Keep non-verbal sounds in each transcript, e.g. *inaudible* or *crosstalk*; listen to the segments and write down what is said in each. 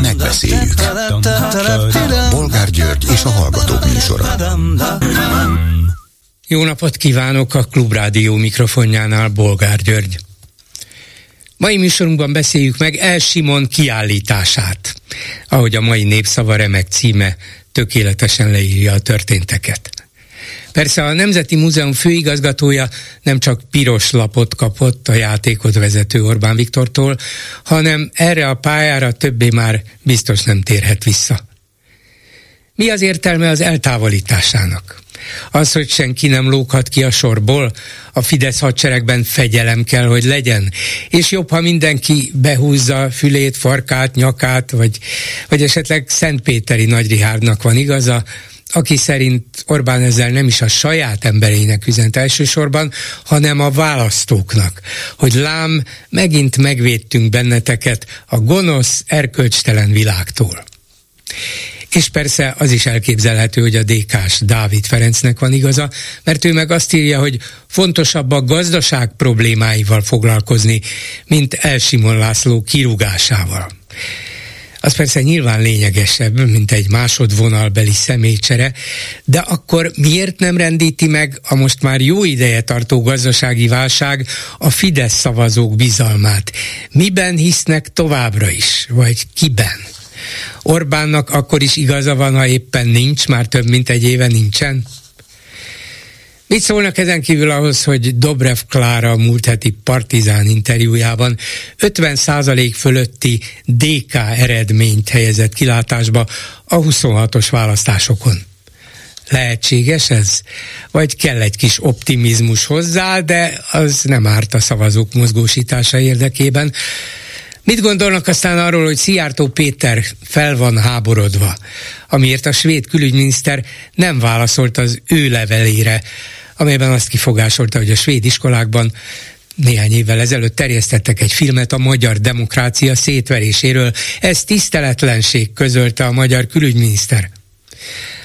Megbeszéljük. Bolgár György és a Hallgatók műsora. Jó napot kívánok a Klubrádió mikrofonjánál, Bolgár György. Mai műsorunkban beszéljük meg El Simon kiállítását, ahogy a mai népszava remek címe tökéletesen leírja a történteket. Persze a Nemzeti Múzeum főigazgatója nem csak piros lapot kapott a játékot vezető Orbán Viktortól, hanem erre a pályára többé már biztos nem térhet vissza. Mi az értelme az eltávolításának? Az, hogy senki nem lóghat ki a sorból, a Fidesz hadseregben fegyelem kell, hogy legyen, és jobb, ha mindenki behúzza fülét, farkát, nyakát, vagy, vagy esetleg Szentpéteri Nagyrihárdnak van igaza, aki szerint Orbán ezzel nem is a saját embereinek üzent elsősorban, hanem a választóknak, hogy lám, megint megvédtünk benneteket a gonosz, erkölcstelen világtól. És persze az is elképzelhető, hogy a DK-s Dávid Ferencnek van igaza, mert ő meg azt írja, hogy fontosabb a gazdaság problémáival foglalkozni, mint Elsimon László kirúgásával. Az persze nyilván lényegesebb, mint egy másodvonalbeli személycsere, de akkor miért nem rendíti meg a most már jó ideje tartó gazdasági válság a Fidesz szavazók bizalmát? Miben hisznek továbbra is, vagy kiben? Orbánnak akkor is igaza van, ha éppen nincs, már több mint egy éve nincsen? Mit szólnak ezen kívül ahhoz, hogy Dobrev Klára múlt heti partizán interjújában 50% fölötti DK eredményt helyezett kilátásba a 26-os választásokon? Lehetséges ez? Vagy kell egy kis optimizmus hozzá, de az nem árt a szavazók mozgósítása érdekében. Mit gondolnak aztán arról, hogy Szijjártó Péter fel van háborodva, amiért a svéd külügyminiszter nem válaszolt az ő levelére, amelyben azt kifogásolta, hogy a svéd iskolákban néhány évvel ezelőtt terjesztettek egy filmet a magyar demokrácia szétveréséről. Ez tiszteletlenség, közölte a magyar külügyminiszter.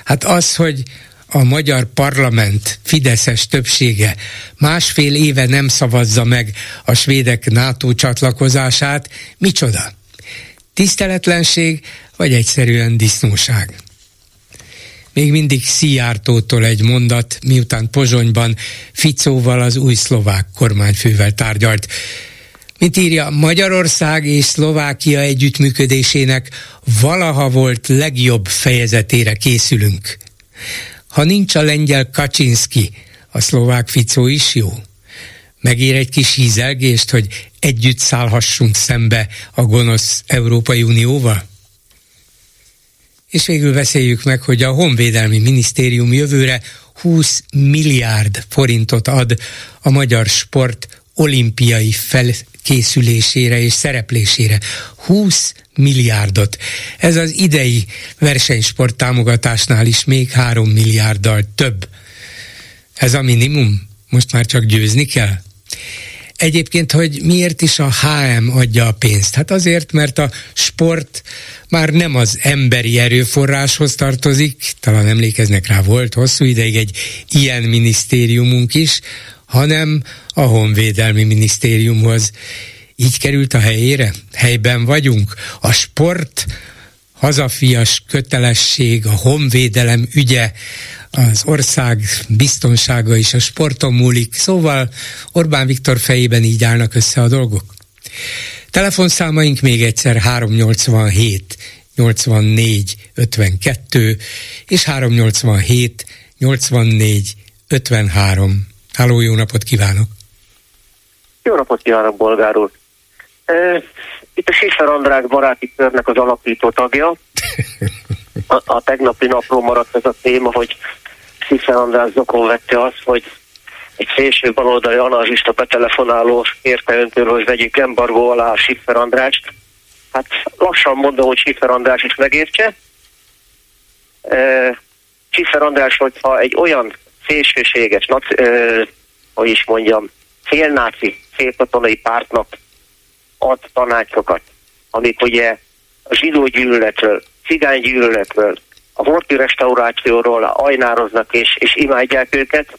Hát az, hogy a magyar parlament fideszes többsége másfél éve nem szavazza meg a svédek NATO csatlakozását, micsoda? Tiszteletlenség, vagy egyszerűen disznóság? Még mindig Szijjártótól egy mondat, miután Pozsonyban Ficóval az új szlovák kormányfővel tárgyalt. Mint írja, Magyarország és Szlovákia együttműködésének valaha volt legjobb fejezetére készülünk. Ha nincs a lengyel Kaczynski, a szlovák Ficó is jó. Megér egy kis hízelgést, hogy együtt szállhassunk szembe a gonosz Európai Unióval? És végül beszéljük meg, hogy a Honvédelmi Minisztérium jövőre 20 milliárd forintot ad a magyar sport olimpiai felkészülésére és szereplésére. 20 milliárdot. Ez az idei versenysport támogatásnál is még 3 milliárddal több. Ez a minimum? Most már csak győzni kell? Egyébként, hogy miért is a HM adja a pénzt? Hát azért, mert a sport már nem az emberi erőforráshoz tartozik, talán emlékeznek rá, volt hosszú ideig egy ilyen minisztériumunk is, hanem a Honvédelmi Minisztériumhoz. Így került a helyére? Helyben vagyunk? A sport hazafias kötelesség, a honvédelem ügye, az ország biztonsága is a sporton múlik. Szóval Orbán Viktor fejében így állnak össze a dolgok. Telefonszámaink még egyszer 387 84 52 és 387 84 53. Háló, jó napot kívánok! Jó napot kívánok, bolgár úr! Itt a Sifer Andrák baráti körnek az alapító tagja. *laughs* A, a tegnapi napról maradt ez a téma, hogy Sifer András zokon vette azt, hogy egy szélső baloldali anarchista betelefonáló érte öntől, hogy vegyük embargó alá a Siffer Andrást. Hát lassan mondom, hogy Siffer András is megértse. Siffer András, hogyha egy olyan szélsőséges, nac, e, hogy is mondjam, félnáci, félkatonai pártnak ad tanácsokat, amik ugye a zsidó gyűlöletről, cigány gyűlöletről, a horti restaurációról ajnároznak és, és imádják őket,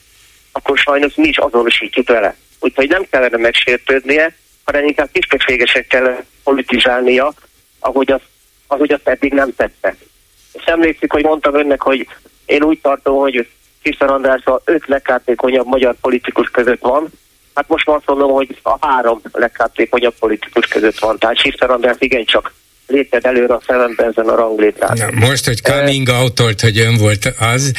akkor sajnos mi is azonosítjuk vele. Úgyhogy nem kellene megsértődnie, hanem inkább tisztességesekkel politizálnia, ahogy azt, ahogy azt eddig nem tette. És emlékszik, hogy mondtam önnek, hogy én úgy tartom, hogy Tisztán András a öt legkártékonyabb magyar politikus között van, Hát most azt mondom, hogy a három legkártékonyabb politikus között van. Tehát Tisztán András igencsak lépted előre a szemembe ezen a ranglétrán. Na, most, hogy coming out hogy ön volt az,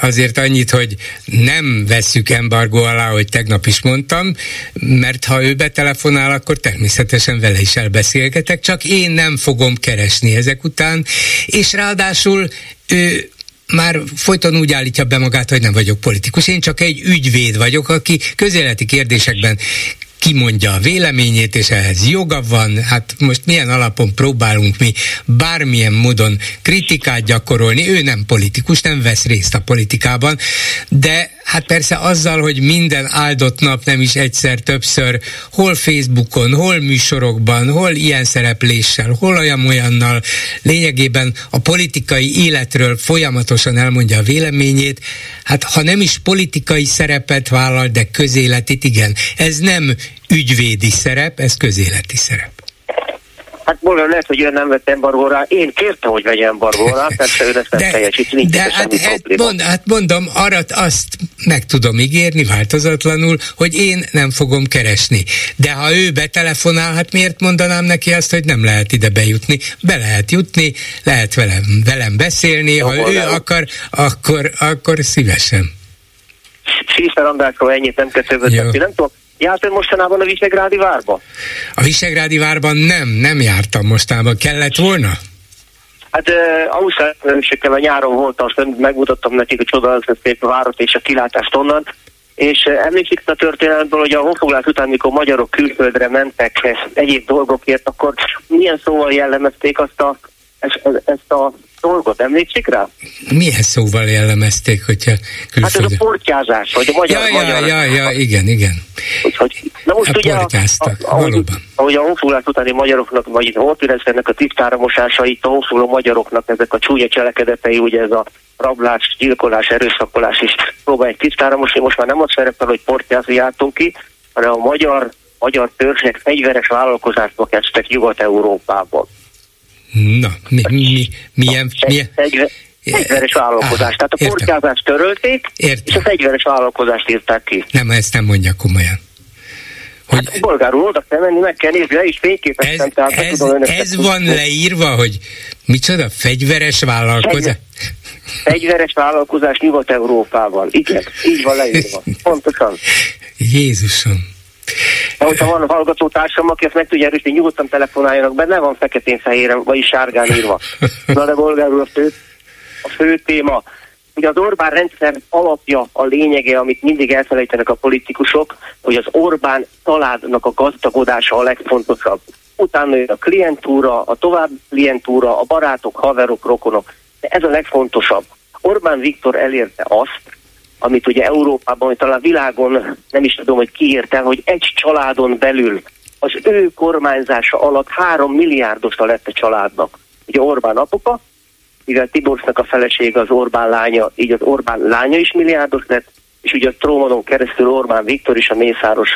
azért annyit, hogy nem vesszük embargó alá, hogy tegnap is mondtam, mert ha ő betelefonál, akkor természetesen vele is elbeszélgetek, csak én nem fogom keresni ezek után, és ráadásul ő már folyton úgy állítja be magát, hogy nem vagyok politikus. Én csak egy ügyvéd vagyok, aki közéleti kérdésekben kimondja a véleményét, és ehhez joga van. Hát most milyen alapon próbálunk mi bármilyen módon kritikát gyakorolni. Ő nem politikus, nem vesz részt a politikában, de hát persze azzal, hogy minden áldott nap nem is egyszer, többször, hol Facebookon, hol műsorokban, hol ilyen szerepléssel, hol olyan-olyannal, lényegében a politikai életről folyamatosan elmondja a véleményét, hát ha nem is politikai szerepet vállal, de közéletit igen. Ez nem ügyvédi szerep, ez közéleti szerep. Hát bolgár lehet, hogy ő nem vett embargóra. Én kértem, hogy vegyen embargóra, persze ő ezt nem teljesít, nincs de hát, hát, mond, hát mondom, arra azt meg tudom ígérni változatlanul, hogy én nem fogom keresni. De ha ő betelefonál, hát miért mondanám neki azt, hogy nem lehet ide bejutni? Be lehet jutni, lehet velem, velem beszélni, ha ő akar, akkor, akkor szívesen. Síszer Andrásról ennyit nem kell nem tudom, Járt ön mostanában a Visegrádi várba? A Visegrádi várban nem, nem jártam mostanában. Kellett volna? Hát uh, Ausztrálősökkel a nyáron voltam, azt megmutattam nekik a csodálatos szép várat és a kilátást onnan, és uh, emlékszik a történetből, hogy a honfoglás után, mikor magyarok külföldre mentek egyéb dolgokért, akkor milyen szóval jellemezték azt a, ezt, ezt a dolgot, emlékszik rá? Milyen szóval jellemezték, hogyha külföldön? Hát ez a portyázás, vagy a magyar... Ja, ja, magyar, ja, ja, igen, igen. Úgyhogy, na most a ugye, a, a, ahogy, ahogy a honfoglalás utáni magyaroknak, vagy itt honférezőnek a tisztára mosásait, a honfoglaló magyaroknak ezek a csúnya cselekedetei, ugye ez a rablás, gyilkolás, erőszakolás is próbálják tisztára mosni. Most már nem azt szerepel, hogy portyázni jártunk ki, hanem a magyar, magyar törzsek fegyveres vállalkozásba kezdtek Nyugat-Európában. Na, mi, mi, milyen... milyen... fegyveres vállalkozást. Tehát a portyázást törölték, Értem. és a fegyveres vállalkozást írták ki. Nem, ezt nem mondja komolyan. Hogy hát bolgárul oda kell menni, meg kell nézni, le is fényképeztem. Ez, tehát ez, tudom ez van leírva, hogy micsoda fegyveres vállalkozás? Fegyveres vállalkozás Nyugat-Európában. Igen, így van leírva. Pontosan. Jézusom. De hogyha van hallgatótársam, aki ezt meg tudja erősíteni, nyugodtan telefonáljanak be, ne van feketén-fehéren, vagy sárgán írva. *laughs* Na de bolgárul a fő, a fő téma. Ugye az Orbán rendszer alapja, a lényege, amit mindig elfelejtenek a politikusok, hogy az Orbán családnak a gazdagodása a legfontosabb. Utána jön a klientúra, a tovább klientúra, a barátok, haverok, rokonok. De ez a legfontosabb. Orbán Viktor elérte azt, amit ugye Európában, vagy talán világon nem is tudom, hogy kiírta, hogy egy családon belül az ő kormányzása alatt három milliárdosa lett a családnak. Ugye Orbán apuka, mivel Tiborsznak a felesége az Orbán lánya, így az Orbán lánya is milliárdos lett, és ugye a Trómanon keresztül Orbán Viktor is a Mészáros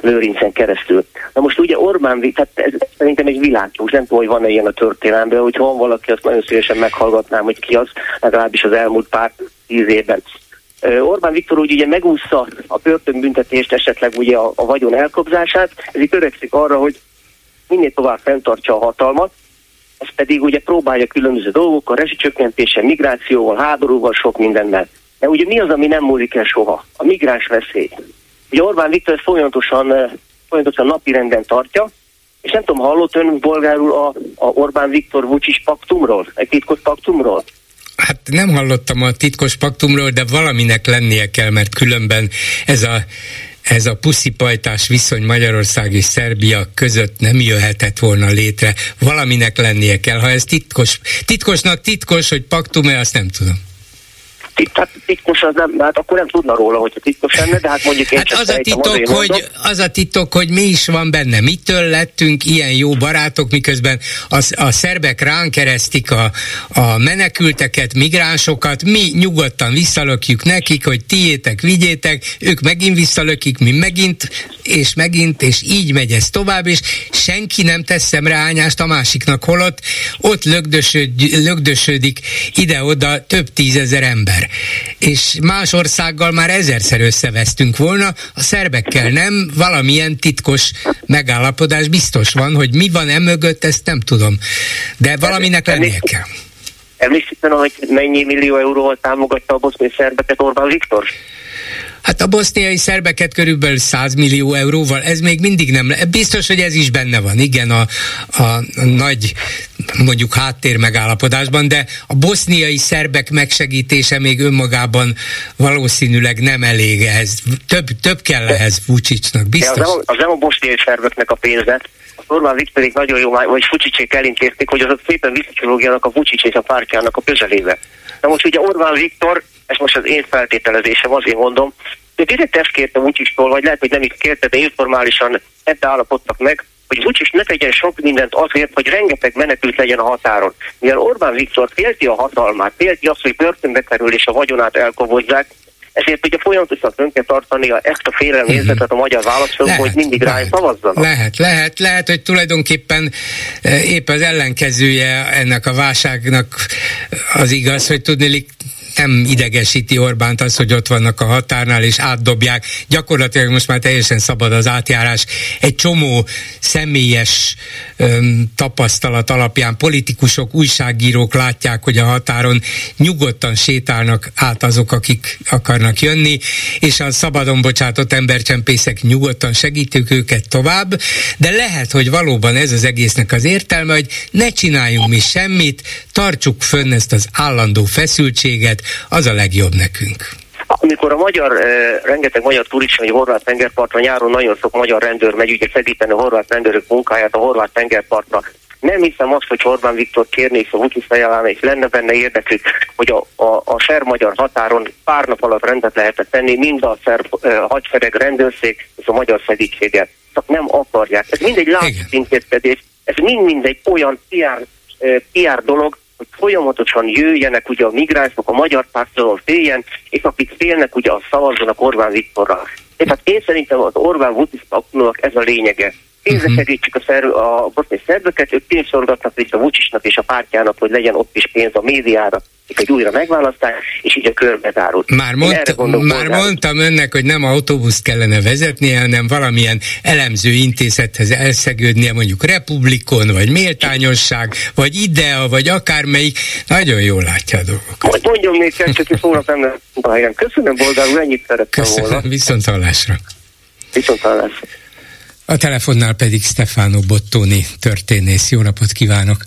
Lőrincen keresztül. Na most ugye Orbán Viktor, tehát ez szerintem egy világos, nem tudom, hogy van-e ilyen a történelemben, hogyha van valaki, azt nagyon szívesen meghallgatnám, hogy ki az, legalábbis az elmúlt pár tíz évben. Orbán Viktor úgy ugye megúszta a börtönbüntetést, esetleg ugye a, a vagyon elkobzását, ez itt törekszik arra, hogy minél tovább fenntartsa a hatalmat, ez pedig ugye próbálja különböző dolgokkal, rezsicsökkentéssel, migrációval, háborúval, sok mindennel. De ugye mi az, ami nem múlik el soha? A migráns veszély. Ugye Orbán Viktor ezt folyamatosan, folyamatosan napirenden tartja, és nem tudom, hallott ön bolgárul a, a Orbán Viktor Vucic paktumról, egy titkos paktumról? Hát nem hallottam a titkos paktumról, de valaminek lennie kell, mert különben ez a ez a puszipajtás viszony Magyarország és Szerbia között nem jöhetett volna létre. Valaminek lennie kell. Ha ez titkos, titkosnak titkos, hogy paktum-e, azt nem tudom hát titkos az nem, hát akkor nem tudna róla, hogyha titkos lenne, de hát mondjuk én hát az a, titok, hogy, az a titok, hogy mi is van benne. Mitől lettünk ilyen jó barátok, miközben a, a szerbek ránk keresztik a, a menekülteket, migránsokat, mi nyugodtan visszalökjük nekik, hogy tiétek, vigyétek, ők megint visszalökik, mi megint és megint, és így megy ez tovább, és senki nem tesz szemreányást a másiknak, holott ott lögdösöd, lögdösödik ide-oda több tízezer ember. És más országgal már ezerszer összevesztünk volna, a szerbekkel nem, valamilyen titkos megállapodás biztos van, hogy mi van e mögött, ezt nem tudom. De valaminek lennie kell. Emlékszik hogy mennyi millió euróval támogatta a boszniai szerbeket Orbán Viktor? Hát a boszniai szerbeket körülbelül 100 millió euróval, ez még mindig nem, biztos, hogy ez is benne van, igen, a, a nagy mondjuk háttér megállapodásban, de a boszniai szerbek megsegítése még önmagában valószínűleg nem elég ehhez. Több, több kell ehhez Vucicnak, biztos. De az, nem, az nem a boszniai szerbeknek a pénze, Orbán Viktorik nagyon jó, vagy Fucsicsék elintézték, hogy azok szépen visszacsológjanak a Vucic és a pártjának a közelébe. Na most ugye Orbán Viktor, ez most az én feltételezésem, azért mondom, de direkt ezt kérte Vucictól, vagy lehet, hogy nem is kérte, de informálisan ebbe állapodtak meg, hogy Vucic ne tegyen sok mindent azért, hogy rengeteg menekült legyen a határon. Mivel Orbán Viktor félti a hatalmát, félti azt, hogy börtönbe kerül és a vagyonát elkobozzák, ezért ugye folyamatosan fönn kell tartani ezt a félelmérzetet a magyar választók, hogy mindig rá szavazzanak. Lehet, lehet, lehet, hogy tulajdonképpen eh, épp az ellenkezője ennek a válságnak az igaz, hogy tudni nem idegesíti Orbánt az, hogy ott vannak a határnál és átdobják. Gyakorlatilag most már teljesen szabad az átjárás. Egy csomó személyes öm, tapasztalat alapján politikusok, újságírók látják, hogy a határon nyugodtan sétálnak át azok, akik akarnak jönni, és a szabadon bocsátott embercsempészek nyugodtan segítők őket tovább, de lehet, hogy valóban ez az egésznek az értelme, hogy ne csináljunk mi semmit, tartsuk fönn ezt az állandó feszültséget, az a legjobb nekünk. Amikor a magyar, eh, rengeteg magyar turista, hogy horvát tengerpartra, nyáron nagyon sok magyar rendőr megy ugye segíteni a horvát rendőrök munkáját a horvát tengerpartra. Nem hiszem azt, hogy Orbán Viktor kérné és a Vucic feljelálna, és lenne benne érdekük, hogy a, a, a ser-magyar határon pár nap alatt rendet lehetett tenni, mind a szerb eh, hadsereg rendőrség és a magyar segítséget. Csak nem akarják. Ez mindegy látszintézkedés, ez mind-mind egy olyan PR, eh, PR dolog, hogy folyamatosan jöjjenek ugye a migránsok, a magyar társadalom féljen, és akik félnek ugye a szavazzanak Orbán Viktorra. És hát én szerintem az Orbán Vucic ez a lényege. Pénzre uh-huh. segítsük a, szerv, a boszniai szerveket, ők pénzsorgatnak vissza Vucicnak és a pártjának, hogy legyen ott is pénz a médiára, egy újra megválasztás, és így a körbe zárult. Már, mondta, már mondtam önnek, hogy nem autóbuszt kellene vezetnie, hanem valamilyen elemző intézethez elszegődnie, mondjuk Republikon, vagy Méltányosság, vagy IDEA, vagy akármelyik. Nagyon jól látja a dolgokat. Mondjon még kettőt, hogy szónak nem a helyen. Köszönöm, Boldár úr, ennyit szerettem Köszönöm, volna. Viszont hallásra. Viszont hallásra. A telefonnál pedig Stefano Bottoni történész. Jó napot kívánok!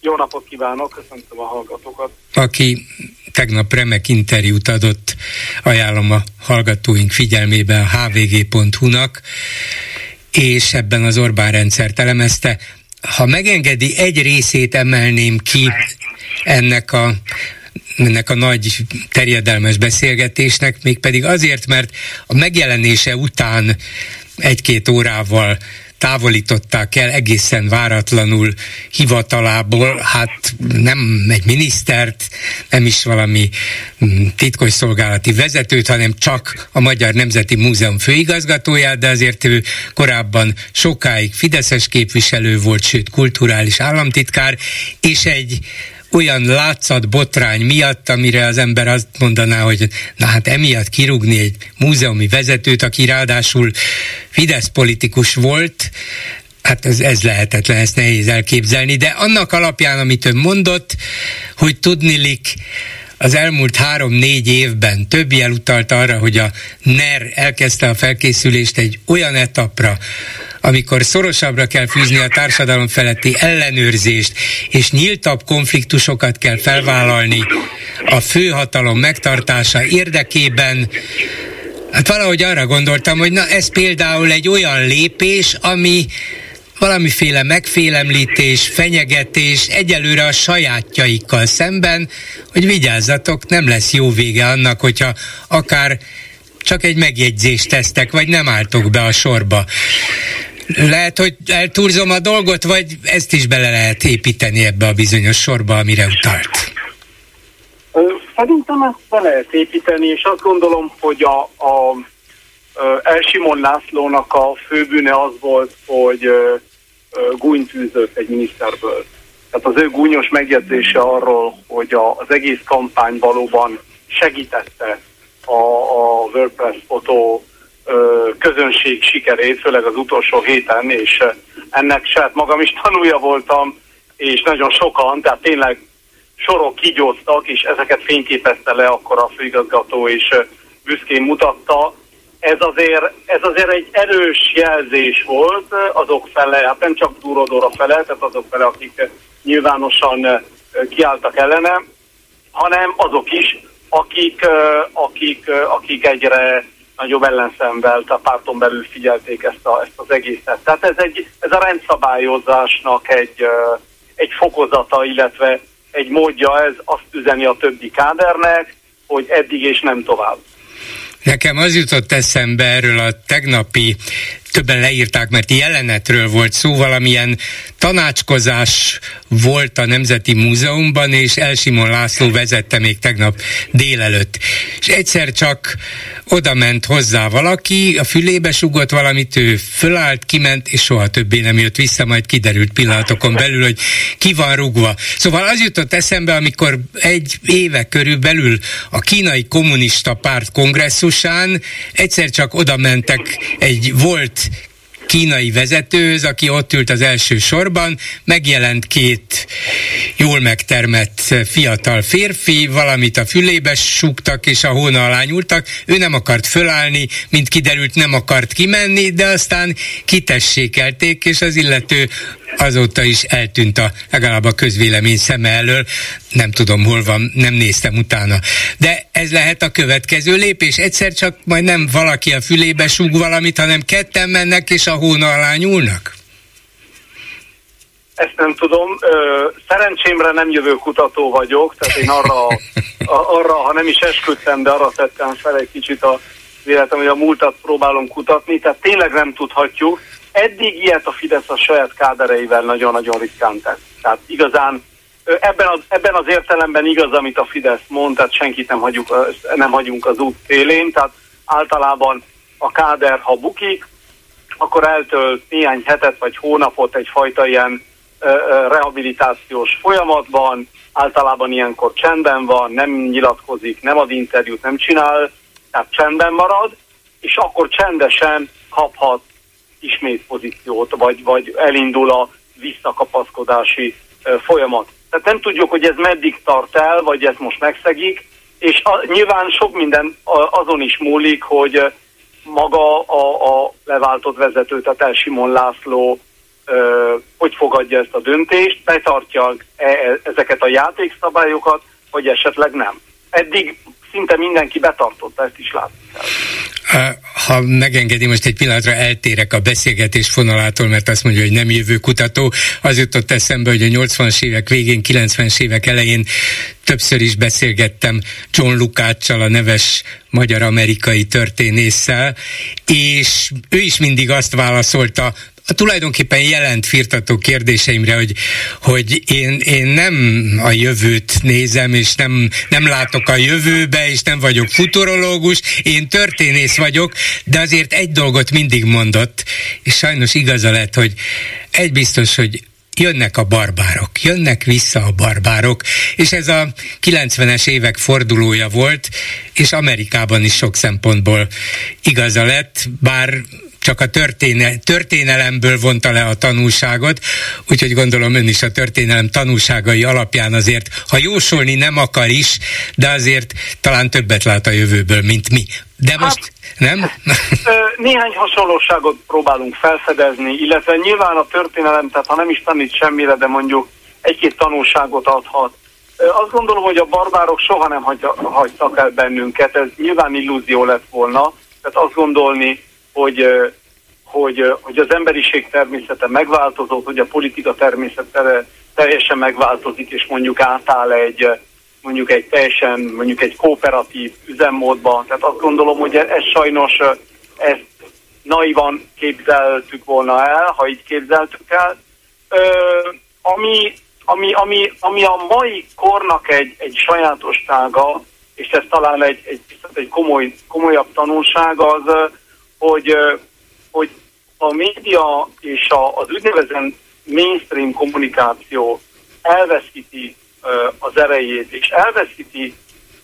Jó napot kívánok, köszöntöm a hallgatókat. Aki tegnap remek interjút adott, ajánlom a hallgatóink figyelmébe a hvg.hu-nak, és ebben az Orbán rendszert elemezte. Ha megengedi, egy részét emelném ki ennek a ennek a nagy terjedelmes beszélgetésnek, mégpedig azért, mert a megjelenése után egy-két órával távolították el egészen váratlanul hivatalából, hát nem egy minisztert, nem is valami mm, titkosszolgálati vezetőt, hanem csak a Magyar Nemzeti Múzeum főigazgatóját, de azért ő korábban sokáig Fideszes képviselő volt, sőt kulturális államtitkár, és egy olyan látszat botrány miatt, amire az ember azt mondaná, hogy na hát emiatt kirúgni egy múzeumi vezetőt, aki ráadásul Fidesz politikus volt, hát ez, ez lehetetlen, ezt nehéz elképzelni, de annak alapján, amit ön mondott, hogy tudnilik, az elmúlt három-négy évben több jel utalt arra, hogy a NER elkezdte a felkészülést egy olyan etapra, amikor szorosabbra kell fűzni a társadalom feletti ellenőrzést, és nyíltabb konfliktusokat kell felvállalni a főhatalom megtartása érdekében, Hát valahogy arra gondoltam, hogy na ez például egy olyan lépés, ami valamiféle megfélemlítés, fenyegetés egyelőre a sajátjaikkal szemben, hogy vigyázzatok, nem lesz jó vége annak, hogyha akár csak egy megjegyzést tesztek, vagy nem álltok be a sorba. Lehet, hogy eltúrzom a dolgot, vagy ezt is bele lehet építeni ebbe a bizonyos sorba, amire utalt? Szerintem ezt be lehet építeni, és azt gondolom, hogy a, a Elsimon Lászlónak a főbűne az volt, hogy gúnytűzött egy miniszterből. Tehát az ő gúnyos megjegyzése arról, hogy a, az egész kampány valóban segítette a, a WordPress fotó közönség sikerét, főleg az utolsó héten, és ennek saját magam is tanulja voltam, és nagyon sokan, tehát tényleg sorok kigyóztak, és ezeket fényképezte le akkor a főigazgató, és büszkén mutatta. Ez azért, ez azért egy erős jelzés volt azok fele, hát nem csak Durodóra fele, tehát azok fele, akik nyilvánosan kiálltak ellene, hanem azok is, akik, akik, akik egyre nagyobb ellenszemvel, a párton belül figyelték ezt, a, ezt az egészet. Tehát ez, egy, ez a rendszabályozásnak egy, egy fokozata, illetve egy módja, ez azt üzeni a többi kádernek, hogy eddig és nem tovább. Nekem az jutott eszembe erről a tegnapi többen leírták, mert jelenetről volt szó, valamilyen tanácskozás volt a Nemzeti Múzeumban, és Elsimon László vezette még tegnap délelőtt. És egyszer csak oda ment hozzá valaki, a fülébe sugott valamit, ő fölállt, kiment, és soha többé nem jött vissza, majd kiderült pillanatokon belül, hogy ki van rugva. Szóval az jutott eszembe, amikor egy éve körülbelül a kínai kommunista párt kongresszusán egyszer csak oda mentek egy volt kínai vezetőhöz, aki ott ült az első sorban, megjelent két jól megtermett fiatal férfi, valamit a fülébe súgtak és a hóna alá nyúltak, ő nem akart fölállni, mint kiderült nem akart kimenni, de aztán kitessékelték, és az illető azóta is eltűnt a legalább a közvélemény szeme elől, nem tudom hol van, nem néztem utána. De ez lehet a következő lépés, egyszer csak majd nem valaki a fülébe súg valamit, hanem ketten mennek és a hóna alá nyúlnak? Ezt nem tudom. Szerencsémre nem jövő kutató vagyok, tehát én arra, arra ha nem is esküdtem, de arra tettem fel egy kicsit a véletem, hogy a múltat próbálom kutatni, tehát tényleg nem tudhatjuk. Eddig ilyet a Fidesz a saját kádereivel nagyon-nagyon ritkán tett. Tehát igazán ebben az, ebben az értelemben igaz, amit a Fidesz mond, tehát senkit nem, hagyjuk, nem hagyunk az út szélén, tehát általában a káder, ha bukik, akkor eltölt néhány hetet vagy hónapot egyfajta ilyen rehabilitációs folyamatban, általában ilyenkor csendben van, nem nyilatkozik, nem ad interjút, nem csinál, tehát csendben marad, és akkor csendesen kaphat ismét pozíciót, vagy, vagy elindul a visszakapaszkodási folyamat. Tehát nem tudjuk, hogy ez meddig tart el, vagy ez most megszegik, és a, nyilván sok minden azon is múlik, hogy maga a, a leváltott vezető, tehát El Simon László ö, hogy fogadja ezt a döntést, betartja e, ezeket a játékszabályokat, vagy esetleg nem. Eddig szinte mindenki betartotta, ezt is látni. Ha megengedi, most egy pillanatra eltérek a beszélgetés fonalától, mert azt mondja, hogy nem jövő kutató. Az jutott eszembe, hogy a 80-as évek végén, 90-es évek elején többször is beszélgettem John Lukáccsal, a neves magyar-amerikai történésszel, és ő is mindig azt válaszolta, tulajdonképpen jelent firtató kérdéseimre, hogy, hogy én, én nem a jövőt nézem, és nem, nem látok a jövőbe, és nem vagyok futurológus, én történész vagyok, de azért egy dolgot mindig mondott, és sajnos igaza lett, hogy egy biztos, hogy jönnek a barbárok, jönnek vissza a barbárok, és ez a 90-es évek fordulója volt, és Amerikában is sok szempontból igaza lett, bár csak a történe, történelemből vonta le a tanulságot, úgyhogy gondolom ön is a történelem tanulságai alapján azért, ha jósolni nem akar is, de azért talán többet lát a jövőből, mint mi. De hát, most nem? Néhány hasonlóságot próbálunk felfedezni, illetve nyilván a történelem, tehát ha nem is tanít semmire, de mondjuk egy-két tanulságot adhat. Azt gondolom, hogy a barbárok soha nem hagytak el bennünket, ez nyilván illúzió lett volna, tehát azt gondolni, hogy, hogy, hogy az emberiség természete megváltozott, hogy a politika természete teljesen megváltozik, és mondjuk átáll egy, mondjuk egy teljesen, mondjuk egy kooperatív üzemmódba. Tehát azt gondolom, hogy ez sajnos ezt naivan képzeltük volna el, ha így képzeltük el. Ö, ami, ami, ami, ami a mai kornak egy, egy sajátossága, és ez talán egy, egy, egy komoly, komolyabb tanulság, az, hogy, hogy a média és a, az úgynevezett mainstream kommunikáció elveszíti az erejét, és elveszíti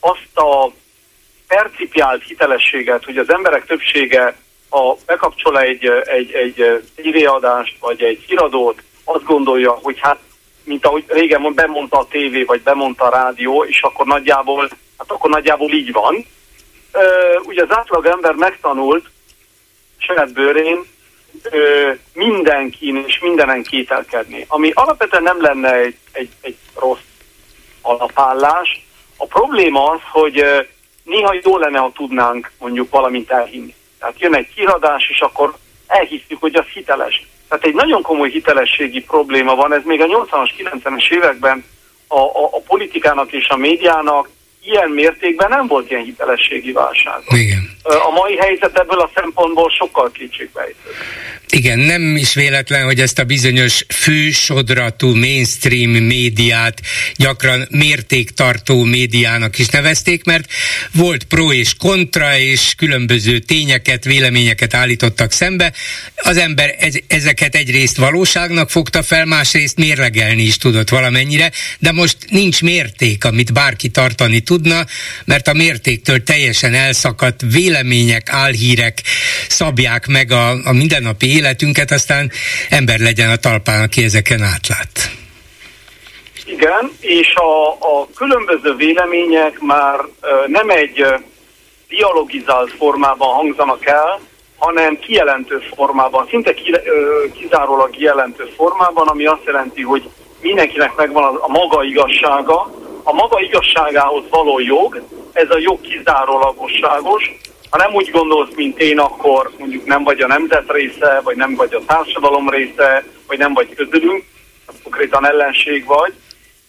azt a percipiált hitelességet, hogy az emberek többsége, ha bekapcsol egy, egy, egy tévéadást, vagy egy híradót, azt gondolja, hogy hát, mint ahogy régen bemondta a tévé, vagy bemondta a rádió, és akkor nagyjából, hát akkor nagyjából így van. Ugye az átlag ember megtanult saját bőrén mindenkin és mindenen kételkedni, ami alapvetően nem lenne egy, egy, egy rossz alapállás. A probléma az, hogy néha jó lenne, ha tudnánk mondjuk valamint elhinni. Tehát jön egy kiradás, és akkor elhisztük, hogy az hiteles. Tehát egy nagyon komoly hitelességi probléma van, ez még a 80-as, 90-es években a, a, a politikának és a médiának ilyen mértékben nem volt ilyen hitelességi válság. Igen. A mai helyzet ebből a szempontból sokkal kétségbejtő. Igen, nem is véletlen, hogy ezt a bizonyos fősodratú mainstream médiát gyakran mértéktartó médiának is nevezték, mert volt pro és kontra, és különböző tényeket, véleményeket állítottak szembe. Az ember ezeket egyrészt valóságnak fogta fel, másrészt mérlegelni is tudott valamennyire, de most nincs mérték, amit bárki tartani tudna, mert a mértéktől teljesen elszakadt vélemények, álhírek szabják meg a, a mindennapi életünket, aztán ember legyen a talpán, aki ezeken átlát. Igen, és a, a különböző vélemények már nem egy dialogizált formában hangzanak el, hanem kijelentő formában, szinte ki, kizárólag kijelentő formában, ami azt jelenti, hogy mindenkinek megvan a, maga igazsága, a maga igazságához való jog, ez a jog kizárólagosságos, ha nem úgy gondolsz, mint én, akkor mondjuk nem vagy a nemzet része, vagy nem vagy a társadalom része, vagy nem vagy közülünk, konkrétan ellenség vagy.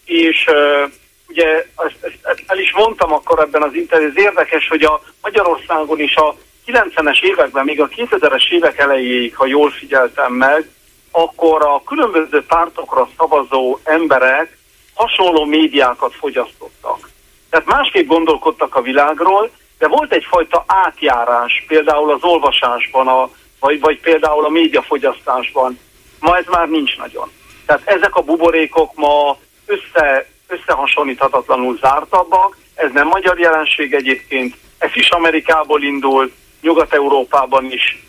És uh, ugye ezt, ezt, ezt el is mondtam akkor ebben az interjú, ez érdekes, hogy a Magyarországon is a 90-es években, még a 2000-es évek elejéig, ha jól figyeltem meg, akkor a különböző pártokra szavazó emberek hasonló médiákat fogyasztottak. Tehát másképp gondolkodtak a világról, de volt egyfajta átjárás, például az olvasásban, a, vagy, vagy például a médiafogyasztásban. Ma ez már nincs nagyon. Tehát ezek a buborékok ma össze, összehasonlíthatatlanul zártabbak, ez nem magyar jelenség egyébként, ez is Amerikából indult, Nyugat-Európában is,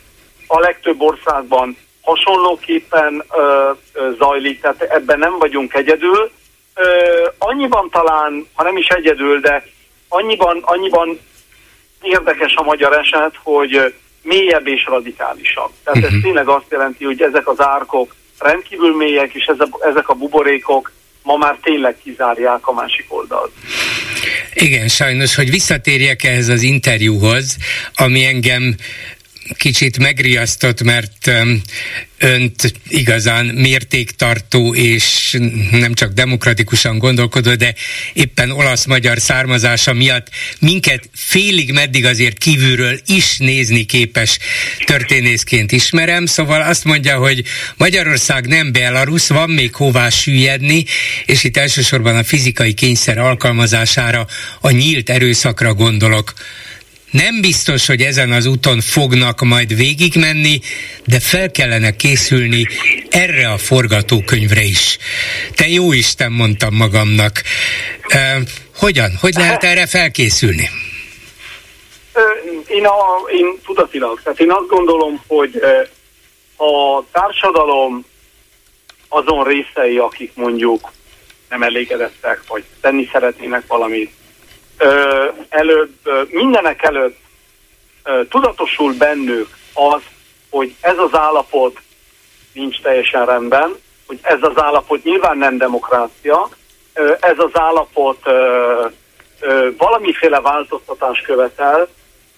a legtöbb országban hasonlóképpen ö, ö, zajlik, tehát ebben nem vagyunk egyedül. Ö, annyiban talán, ha nem is egyedül, de annyiban, annyiban érdekes a magyar eset, hogy mélyebb és radikálisabb. Tehát ez mhm. tényleg azt jelenti, hogy ezek az árkok rendkívül mélyek, és ezek a buborékok ma már tényleg kizárják a másik oldalt. Igen, sajnos, hogy visszatérjek ehhez az interjúhoz, ami engem kicsit megriasztott, mert önt igazán mértéktartó és nem csak demokratikusan gondolkodó, de éppen olasz-magyar származása miatt minket félig meddig azért kívülről is nézni képes történészként ismerem, szóval azt mondja, hogy Magyarország nem Belarus, van még hová süllyedni, és itt elsősorban a fizikai kényszer alkalmazására, a nyílt erőszakra gondolok. Nem biztos, hogy ezen az úton fognak majd végigmenni, de fel kellene készülni erre a forgatókönyvre is. Te jó Isten, mondtam magamnak. Uh, hogyan? Hogy lehet erre felkészülni? Én, a, én tudatilag, tehát én azt gondolom, hogy a társadalom azon részei, akik mondjuk nem elégedettek, vagy tenni szeretnének valamit, előbb, mindenek előtt tudatosul bennük az, hogy ez az állapot nincs teljesen rendben, hogy ez az állapot nyilván nem demokrácia, ez az állapot valamiféle változtatás követel,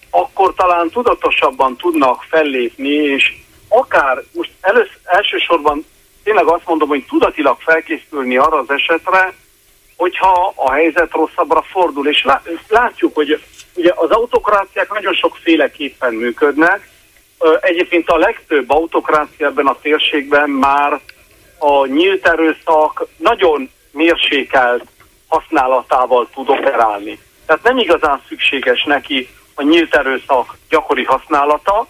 akkor talán tudatosabban tudnak fellépni, és akár most elősz, elsősorban tényleg azt mondom, hogy tudatilag felkészülni arra az esetre, hogyha a helyzet rosszabbra fordul. És látjuk, hogy ugye az autokráciák nagyon sokféleképpen működnek. Egyébként a legtöbb autokrácia ebben a térségben már a nyílt erőszak nagyon mérsékelt használatával tud operálni. Tehát nem igazán szükséges neki a nyílt erőszak gyakori használata,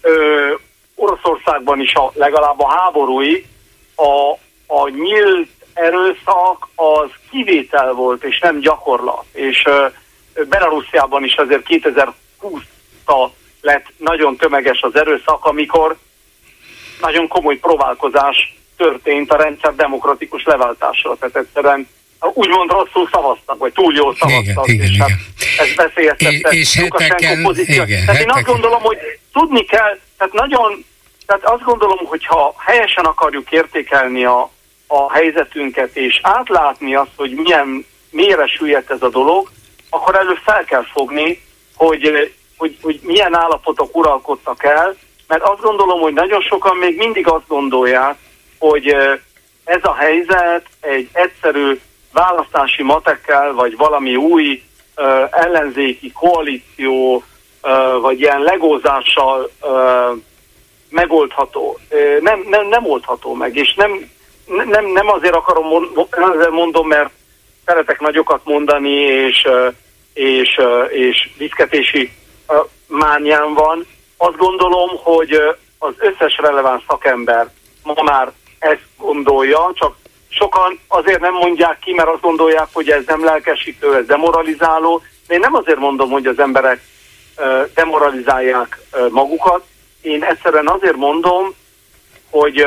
ö, Oroszországban is a, legalább a háborúi a, a nyílt erőszak az kivétel volt, és nem gyakorlat. És ö, Belarusiában is azért 2020-ta lett nagyon tömeges az erőszak, amikor nagyon komoly próbálkozás történt a rendszer demokratikus leváltásra. Tehát egyszerűen úgymond rosszul szavaztak, vagy túl jól szavaztak. Igen, igen, és hát ez veszélyeztette és heteken, pozíció. igen, tehát én azt gondolom, hogy tudni kell, tehát nagyon, tehát azt gondolom, hogy ha helyesen akarjuk értékelni a, a helyzetünket, és átlátni azt, hogy milyen mélyre süllyedt ez a dolog, akkor előbb fel kell fogni, hogy, hogy, hogy milyen állapotok uralkodtak el, mert azt gondolom, hogy nagyon sokan még mindig azt gondolják, hogy eh, ez a helyzet egy egyszerű választási matekkel, vagy valami új uh, ellenzéki koalíció, uh, vagy ilyen legózással uh, megoldható. Uh, nem, nem, nem oldható meg, és nem, nem, nem azért akarom, azért mondom, mert szeretek nagyokat mondani, és, és, és viszketési mániám van. Azt gondolom, hogy az összes releváns szakember ma már ezt gondolja, csak sokan azért nem mondják ki, mert azt gondolják, hogy ez nem lelkesítő, ez demoralizáló. De én nem azért mondom, hogy az emberek demoralizálják magukat. Én egyszerűen azért mondom, hogy,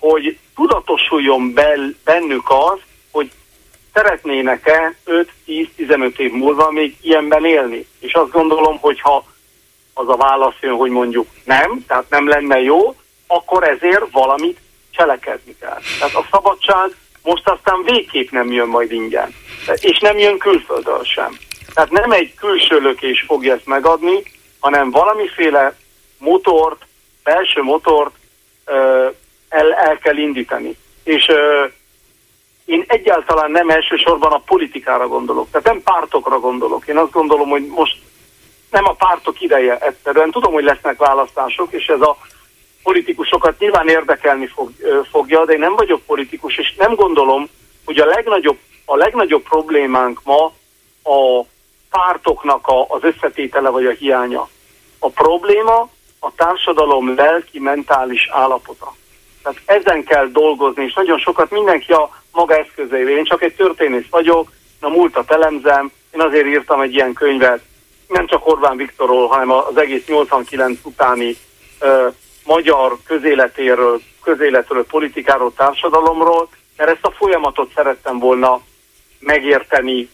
hogy tudatosuljon bel, bennük az, hogy szeretnének-e 5-10-15 év múlva még ilyenben élni. És azt gondolom, hogy ha az a válasz jön, hogy mondjuk nem, tehát nem lenne jó, akkor ezért valamit cselekedni kell. Tehát a szabadság most aztán végképp nem jön majd ingyen. És nem jön külföldről sem. Tehát nem egy külső lökés fogja ezt megadni, hanem valamiféle motort, belső motort el, el kell indítani. És ö, én egyáltalán nem elsősorban a politikára gondolok, tehát nem pártokra gondolok. Én azt gondolom, hogy most nem a pártok ideje egyszerűen. Tudom, hogy lesznek választások, és ez a politikusokat nyilván érdekelni fog, fogja, de én nem vagyok politikus, és nem gondolom, hogy a legnagyobb, a legnagyobb problémánk ma a pártoknak a, az összetétele vagy a hiánya. A probléma a társadalom lelki, mentális állapota. Tehát ezen kell dolgozni, és nagyon sokat mindenki a maga eszközeivel. Én csak egy történész vagyok, a múltat elemzem, én azért írtam egy ilyen könyvet, nem csak Orbán Viktorról, hanem az egész 89 utáni ö, magyar közéletéről, közéletről, politikáról, társadalomról, mert ezt a folyamatot szerettem volna megérteni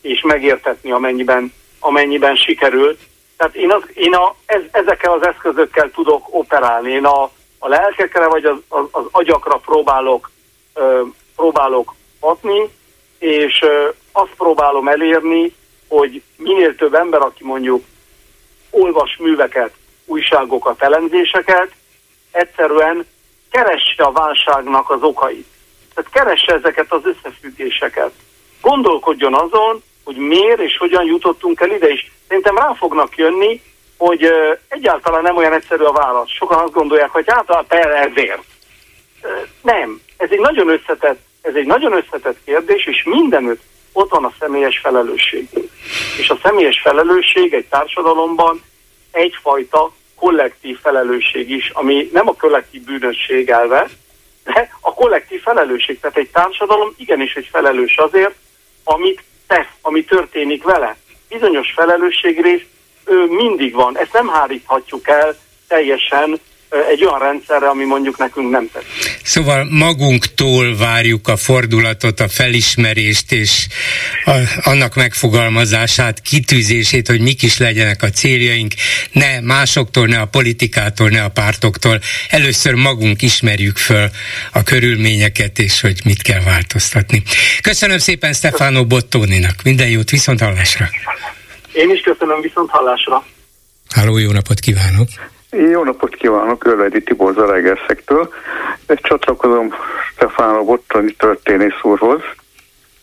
és megértetni, amennyiben, amennyiben sikerült. Tehát én, az, én a, ez, ezekkel az eszközökkel tudok operálni. Én a, a lelkekre vagy az, az, az agyakra próbálok, ö, próbálok hatni, és ö, azt próbálom elérni, hogy minél több ember, aki mondjuk olvas műveket, újságokat, elemzéseket, egyszerűen keresse a válságnak az okait. Tehát keresse ezeket az összefüggéseket. Gondolkodjon azon, hogy miért és hogyan jutottunk el ide is. Szerintem rá fognak jönni, hogy egyáltalán nem olyan egyszerű a válasz. Sokan azt gondolják, hogy hát ezért. Uh, nem. Ez egy nagyon összetett, ez egy nagyon összetett kérdés, és mindenütt ott van a személyes felelősség. És a személyes felelősség egy társadalomban egyfajta kollektív felelősség is, ami nem a kollektív bűnösség elve, de a kollektív felelősség. Tehát egy társadalom igenis egy felelős azért, amit tesz, ami történik vele. Bizonyos felelősségrész mindig van. Ezt nem háríthatjuk el teljesen egy olyan rendszerre, ami mondjuk nekünk nem tetszik. Szóval magunktól várjuk a fordulatot, a felismerést és a, annak megfogalmazását, kitűzését, hogy mik is legyenek a céljaink, ne másoktól, ne a politikától, ne a pártoktól. Először magunk ismerjük föl a körülményeket, és hogy mit kell változtatni. Köszönöm szépen Stefano Bottóninak. Minden jót, viszont hallásra. Én is köszönöm, viszont hallásra. Háló, jó napot kívánok! Jó napot kívánok, Örvedi Tibor Zaregerszektől. Csatlakozom Stefánok Bottani történész úrhoz.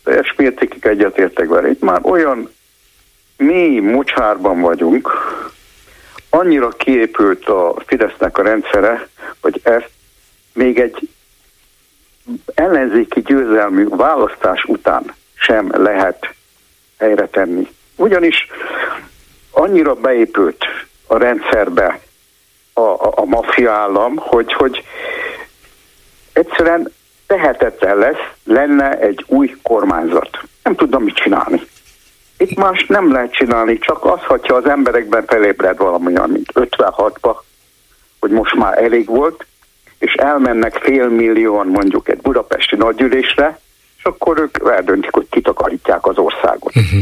Teljes mértékig egyetértek vele. Itt már olyan mély mocsárban vagyunk, annyira kiépült a Fidesznek a rendszere, hogy ezt még egy ellenzéki győzelmű választás után sem lehet helyre tenni. Ugyanis annyira beépült a rendszerbe a, a, a maffia állam, hogy, hogy egyszerűen tehetetlen lesz, lenne egy új kormányzat. Nem tudna mit csinálni. Itt más nem lehet csinálni, csak az, hogyha az emberekben felébred valamilyen, mint 56-ba, hogy most már elég volt, és elmennek fél millióan mondjuk egy budapesti nagygyűlésre, és akkor ők eldöntik, hogy kitakarítják az országot. Uh-huh.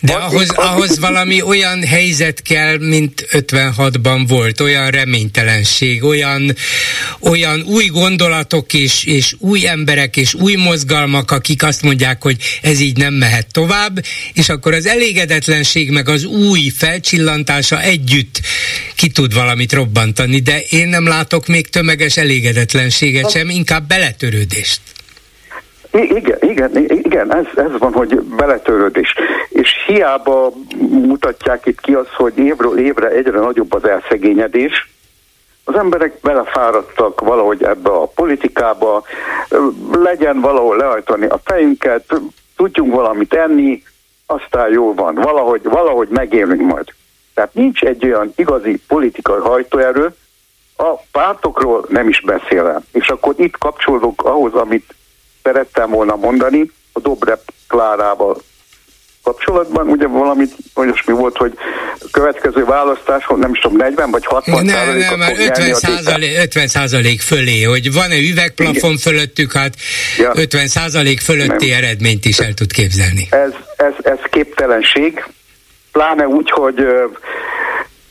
De ahhoz, addig, ahhoz valami olyan helyzet kell, mint 56-ban volt, olyan reménytelenség, olyan, olyan új gondolatok és, és új emberek és új mozgalmak, akik azt mondják, hogy ez így nem mehet tovább, és akkor az elégedetlenség meg az új felcsillantása együtt ki tud valamit robbantani, de én nem látok még tömeges elégedetlenséget sem, inkább beletörődést. Igen, igen, igen ez, ez van, hogy beletörődés. És hiába mutatják itt ki az, hogy évről évre egyre nagyobb az elszegényedés, az emberek belefáradtak valahogy ebbe a politikába, legyen valahol lehajtani a fejünket, tudjunk valamit enni, aztán jó van, valahogy, valahogy megélünk majd. Tehát nincs egy olyan igazi politikai hajtóerő, a pártokról nem is beszélem. És akkor itt kapcsolódok ahhoz, amit szerettem volna mondani a Dobrev Klárával kapcsolatban, ugye valamit olyasmi volt, hogy a következő választáson, nem is tudom, 40 vagy 60 nem, nem, már 50 százalék, 50 százalék fölé, hogy van-e üvegplafon Igen. fölöttük, hát ja. 50 százalék fölötti nem. eredményt is el tud képzelni. Ez, ez, ez képtelenség, pláne úgy, hogy ö,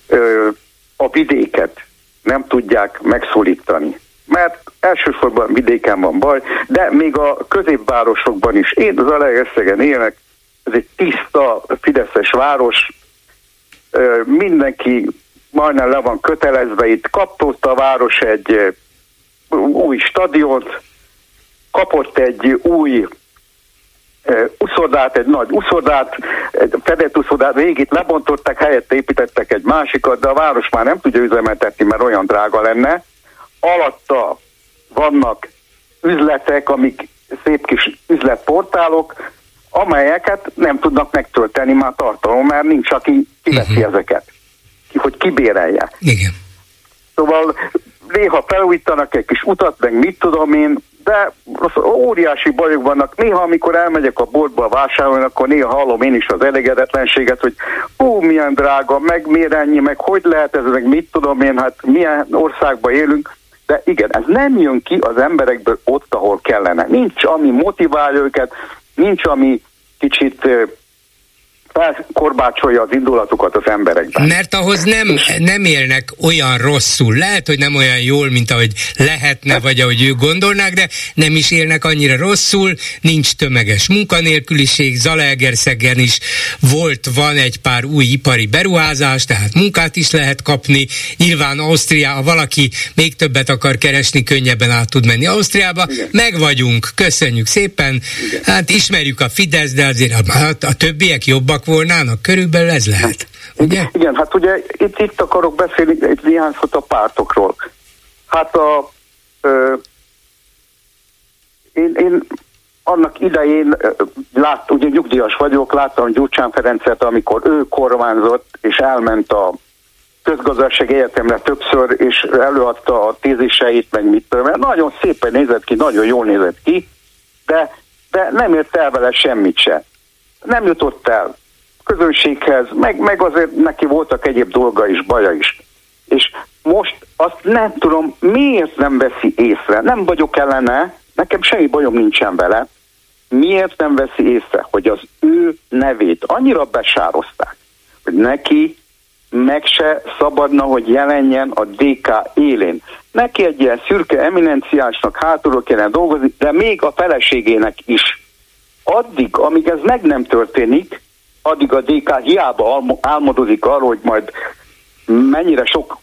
ö, a vidéket nem tudják megszólítani mert elsősorban vidéken van baj, de még a középvárosokban is. Én az Alegerszegen élek, ez egy tiszta, fideszes város, mindenki majdnem le van kötelezve, itt. Kapott a város egy új stadiont, kapott egy új uszodát, egy nagy uszodát, egy fedett uszodát, végét lebontották, helyette építettek egy másikat, de a város már nem tudja üzemeltetni, mert olyan drága lenne alatta vannak üzletek, amik szép kis üzletportálok, amelyeket nem tudnak megtölteni már tartalom, mert nincs, aki kiveszi uh-huh. ezeket, hogy kibérelje. Igen. Szóval néha felújítanak egy kis utat, meg mit tudom én, de óriási bajok vannak. Néha, amikor elmegyek a boltba vásárolni, akkor néha hallom én is az elégedetlenséget, hogy ó, milyen drága, meg miért ennyi, meg hogy lehet ez, meg mit tudom én, hát milyen országban élünk. De igen, ez nem jön ki az emberekből ott, ahol kellene. Nincs, ami motiválja őket, nincs, ami kicsit felkorbácsolja az indulatukat az emberekben. Mert ahhoz nem, nem élnek olyan rosszul. Lehet, hogy nem olyan jól, mint ahogy lehetne, vagy ahogy ők gondolnák, de nem is élnek annyira rosszul, nincs tömeges munkanélküliség, Zalaegerszegen is volt, van egy pár új ipari beruházás, tehát munkát is lehet kapni. Nyilván Ausztria, ha valaki még többet akar keresni, könnyebben át tud menni Ausztriába. Igen. Meg vagyunk, köszönjük szépen. Igen. Hát ismerjük a Fidesz, de azért a, a többiek jobbak jobbak volnának? Körülbelül ez lehet. Ugye? Igen, hát ugye itt, itt akarok beszélni egy néhány szót a pártokról. Hát a ö, én, én annak idején lát, ugye nyugdíjas vagyok, láttam Gyurcsán Ferencet, amikor ő kormányzott, és elment a közgazdaság egyetemre többször, és előadta a téziseit, meg mit tudom. Nagyon szépen nézett ki, nagyon jól nézett ki, de, de nem ért el vele semmit se. Nem jutott el közönséghez, meg, meg azért neki voltak egyéb dolga is, baja is. És most azt nem tudom, miért nem veszi észre. Nem vagyok ellene, nekem semmi bajom nincsen vele. Miért nem veszi észre, hogy az ő nevét annyira besározták, hogy neki meg se szabadna, hogy jelenjen a DK élén. Neki egy ilyen szürke eminenciásnak hátulról kellene dolgozni, de még a feleségének is. Addig, amíg ez meg nem történik, addig a DK hiába álmodozik arról, hogy majd mennyire sok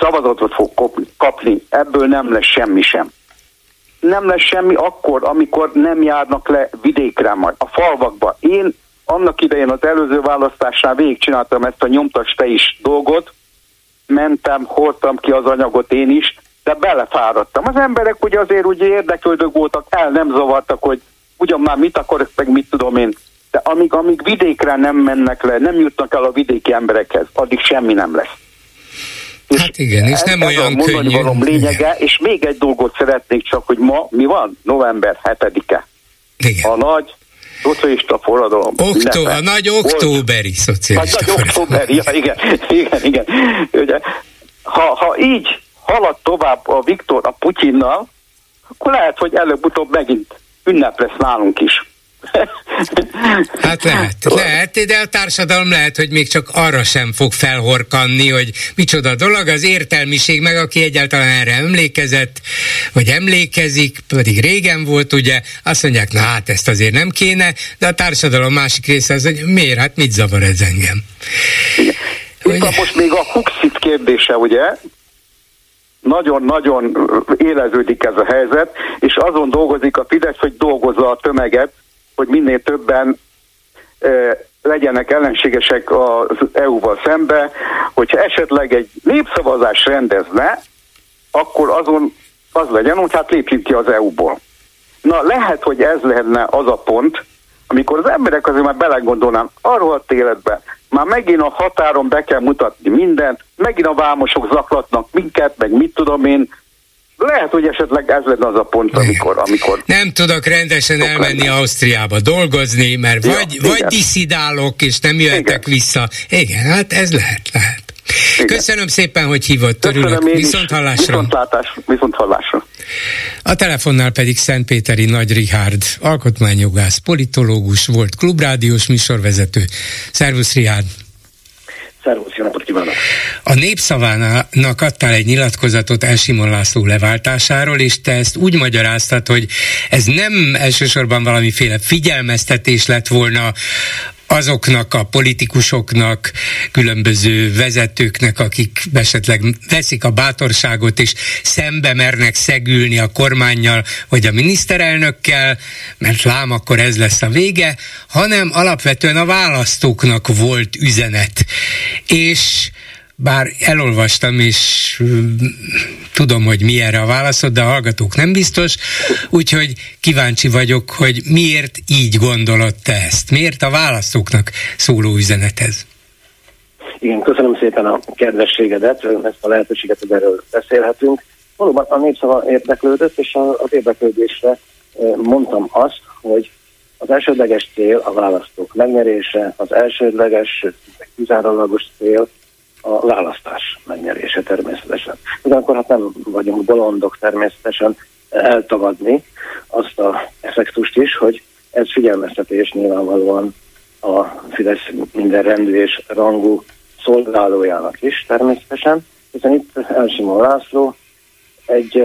szavazatot fog kapni, ebből nem lesz semmi sem. Nem lesz semmi akkor, amikor nem járnak le vidékre majd, a falvakba. Én annak idején az előző választásnál végigcsináltam ezt a nyomtas te is dolgot, mentem, hordtam ki az anyagot én is, de belefáradtam. Az emberek ugye azért ugye érdeklődők voltak, el nem zavartak, hogy ugyan már mit akarok, meg mit tudom én de amíg, amíg vidékre nem mennek le, nem jutnak el a vidéki emberekhez, addig semmi nem lesz. És hát igen, és nem olyan a könnyű. Valom lényege, és még egy dolgot szeretnék csak, hogy ma mi van? November 7-e. Igen. A nagy szocialista forradalom. Októ, a nagy októberi szocialista A nagy októberi, ja, igen, igen, igen. Ugye, ha, ha így halad tovább a Viktor a Putyinnal, akkor lehet, hogy előbb-utóbb megint ünnep lesz nálunk is. Hát lehet, lehet, de a társadalom lehet, hogy még csak arra sem fog felhorkanni, hogy micsoda dolog, az értelmiség meg, aki egyáltalán erre emlékezett, vagy emlékezik, pedig régen volt, ugye, azt mondják, na hát ezt azért nem kéne, de a társadalom másik része az, hogy miért, hát mit zavar ez engem? Itt most még a Huxit kérdése, ugye, nagyon-nagyon éleződik ez a helyzet, és azon dolgozik a Fidesz, hogy dolgozza a tömeget, hogy minél többen legyenek ellenségesek az EU-val szembe, hogyha esetleg egy népszavazás rendezne, akkor azon az legyen, hogy hát lépjünk ki az EU-ból. Na lehet, hogy ez lenne az a pont, amikor az emberek azért már belegondolnám, arról a életben, már megint a határon be kell mutatni mindent, megint a vámosok zaklatnak minket, meg mit tudom én, lehet, hogy esetleg ez lenne az a pont, amikor... amikor nem tudok rendesen elmenni lenne. Ausztriába dolgozni, mert ja, vagy, igen. vagy diszidálok, és nem jöhetek igen. vissza. Igen, hát ez lehet, lehet. Igen. Köszönöm szépen, hogy hívott, törülök. Viszont hallásra. Viszontlátás, viszont hallásra. A telefonnál pedig Szentpéteri Nagy Rihárd, alkotmányjogász, politológus, volt klubrádiós műsorvezető. Szervusz Rihárd! Szervusz, jó napot kívánok! A népszavának adtál egy nyilatkozatot Elsimon László leváltásáról, és te ezt úgy magyaráztad, hogy ez nem elsősorban valamiféle figyelmeztetés lett volna azoknak a politikusoknak, különböző vezetőknek, akik esetleg veszik a bátorságot és szembe mernek szegülni a kormányjal vagy a miniszterelnökkel, mert lám akkor ez lesz a vége, hanem alapvetően a választóknak volt üzenet. És bár elolvastam, és tudom, hogy mi erre a válaszod, de a hallgatók nem biztos, úgyhogy kíváncsi vagyok, hogy miért így gondolod te ezt? Miért a választóknak szóló üzenetez? Igen, köszönöm szépen a kedvességedet, ezt a lehetőséget, hogy erről beszélhetünk. Valóban a népszava érdeklődött, és az érdeklődésre mondtam azt, hogy az elsődleges cél a választók megnyerése, az elsődleges, kizárólagos cél a választás megnyerése természetesen. Ugyanakkor hát nem vagyunk bolondok természetesen eltagadni azt a effektust is, hogy ez figyelmeztetés nyilvánvalóan a Fidesz minden rendű és rangú szolgálójának is természetesen, hiszen itt Elsimon László egy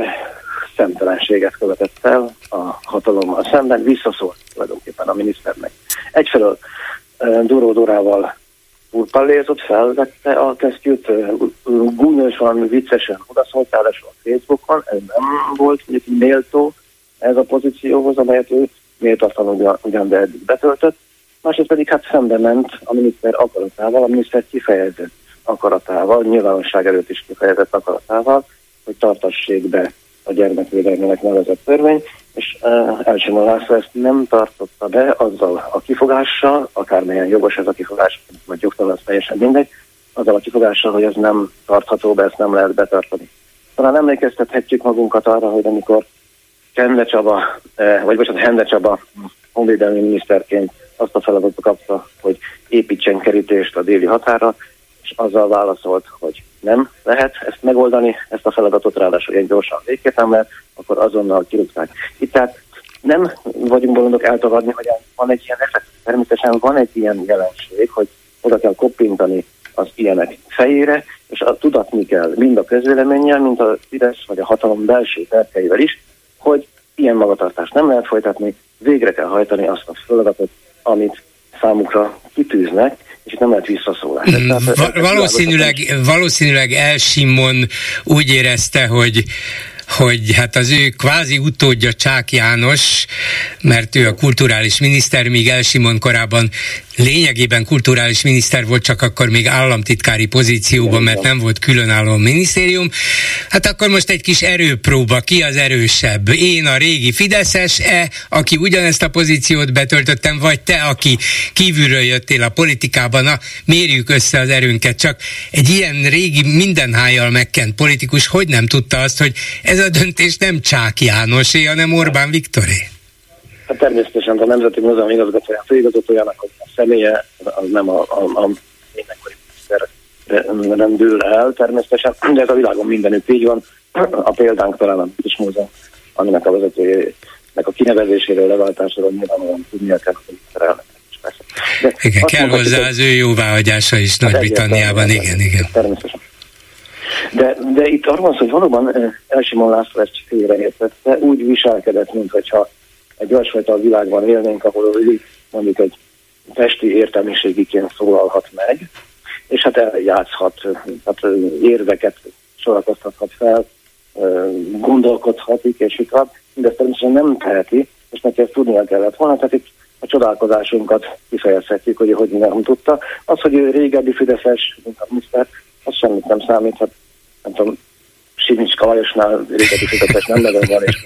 szemtelenséget követett el a hatalommal szemben, visszaszólt tulajdonképpen a miniszternek. Egyfelől Duró Durával Pallézott felvette a kesztyűt, gúnyosan, viccesen odaszóltál a Facebookon, ez nem volt mondjuk méltó ez a pozícióhoz, amelyet ő méltatlan ugyan, ugyan de eddig betöltött. Másrészt pedig hát szembe ment a miniszter akaratával, a miniszter kifejezett akaratával, nyilvánosság előtt is kifejezett akaratával, hogy tartassék be a gyermekvédelmének nevezett törvény, és uh, Elsimon László ezt nem tartotta be azzal a kifogással, akármilyen jogos ez a kifogás, vagy jogtalan, az teljesen mindegy, azzal a kifogással, hogy ez nem tartható be, ezt nem lehet betartani. Talán emlékeztethetjük magunkat arra, hogy amikor Kende Csaba, eh, vagy bocsánat, Hende Csaba honvédelmi miniszterként azt a feladatot kapta, hogy építsen kerítést a déli határa, és azzal válaszolt, hogy nem lehet ezt megoldani, ezt a feladatot ráadásul ilyen gyorsan végképp nem lehet, akkor azonnal kirúgták. Itt tehát nem vagyunk bolondok eltagadni, hogy van egy ilyen effekt. Természetesen van egy ilyen jelenség, hogy oda kell koppintani az ilyenek fejére, és a tudatni kell mind a közvéleménnyel, mind a Fidesz vagy a hatalom belső terkeivel is, hogy ilyen magatartást nem lehet folytatni, végre kell hajtani azt a feladatot, amit számukra kitűznek, és nem lehet visszaszólás. Mm, va- valószínűleg, valószínűleg El Simon úgy érezte, hogy hogy hát az ő kvázi utódja Csák János, mert ő a kulturális miniszter, míg Elsimon korábban lényegében kulturális miniszter volt, csak akkor még államtitkári pozícióban, mert nem volt különálló minisztérium. Hát akkor most egy kis erőpróba, ki az erősebb? Én a régi Fideszes-e, aki ugyanezt a pozíciót betöltöttem, vagy te, aki kívülről jöttél a politikában, na, mérjük össze az erőnket. Csak egy ilyen régi mindenhájjal megkent politikus hogy nem tudta azt, hogy ez a döntés nem Csák Jánosé, hanem Orbán Viktoré? Hát természetesen a Nemzeti Múzeum igazgatója, főigazgatójának a személye az nem a, a, a mindenkori miniszter rendül el természetesen, de ez a világon mindenütt így van. A példánk talán a kis múzeum, aminek a vezetőjének a kinevezéséről, leváltásáról nyilvánvalóan tudnia kell, hogy miniszterelnök. De igen, kell hozzá az ő jóváhagyása is Nagy-Britanniában, igen, igen. Természetesen. De, de itt arról van szó, hogy valóban eh, Elsimon László ezt félreértette, úgy viselkedett, mintha egy olyasfajta világban élnénk, ahol ő mondjuk egy testi értelmiségiként szólalhat meg, és hát eljátszhat, hát érveket sorakoztathat fel, gondolkodhatik, és itt mindezt természetesen nem teheti, és neki ezt tudnia kellett volna, tehát itt a csodálkozásunkat kifejezhetjük, hogy hogy nem tudta. Az, hogy ő régebbi Fideszes, mint a miniszter, az semmit nem számít, hát nem tudom, Simicska Lajosnál régebbi Fideszes nem van, és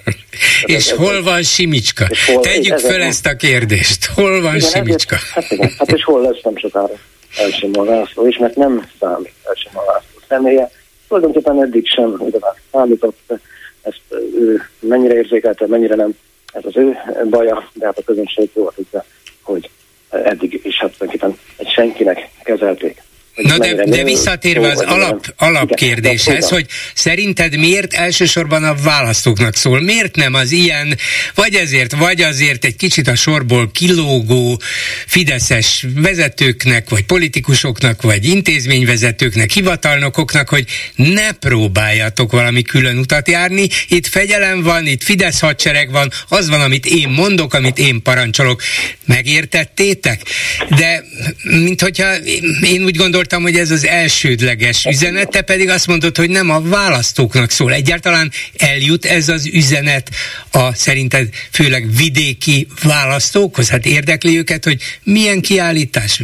és ez, hol van Simicska? Hol, Tegyük fel ezt a kérdést. Hol van igen, Simicska? Ezért, hát igen, hát és hol lesz nem sokára Elsimon László is, mert nem számít Elsimon László személye. Tulajdonképpen eddig sem igazán számított, ezt ő mennyire érzékelte, mennyire nem, ez az ő baja, de hát a közönség jól tudja, hogy eddig is hát tulajdonképpen egy senkinek kezelték. Na de, de visszatérve az alap, alapkérdéshez, hogy szerinted miért elsősorban a választóknak szól? Miért nem az ilyen, vagy ezért, vagy azért egy kicsit a sorból kilógó fideszes vezetőknek, vagy politikusoknak, vagy intézményvezetőknek, hivatalnokoknak, hogy ne próbáljatok valami külön utat járni. Itt fegyelem van, itt Fidesz hadsereg van, az van, amit én mondok, amit én parancsolok. Megértettétek? De, mint hogyha én úgy gondolom, gondoltam, hogy ez az elsődleges üzenet, te pedig azt mondod, hogy nem a választóknak szól. Egyáltalán eljut ez az üzenet a szerinted főleg vidéki választókhoz? Hát érdekli őket, hogy milyen kiállítás,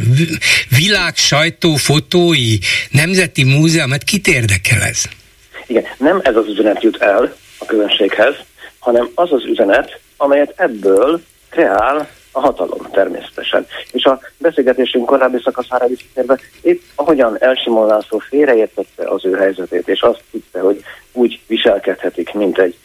világ, sajtó, fotói, nemzeti múzeum, hát kit érdekel ez? Igen, nem ez az üzenet jut el a közönséghez, hanem az az üzenet, amelyet ebből kreál a hatalom természetesen. És a beszélgetésünk korábbi szakaszára visszatérve, épp ahogyan Elsimon László félreértette az ő helyzetét, és azt hitte, hogy úgy viselkedhetik, mint egy,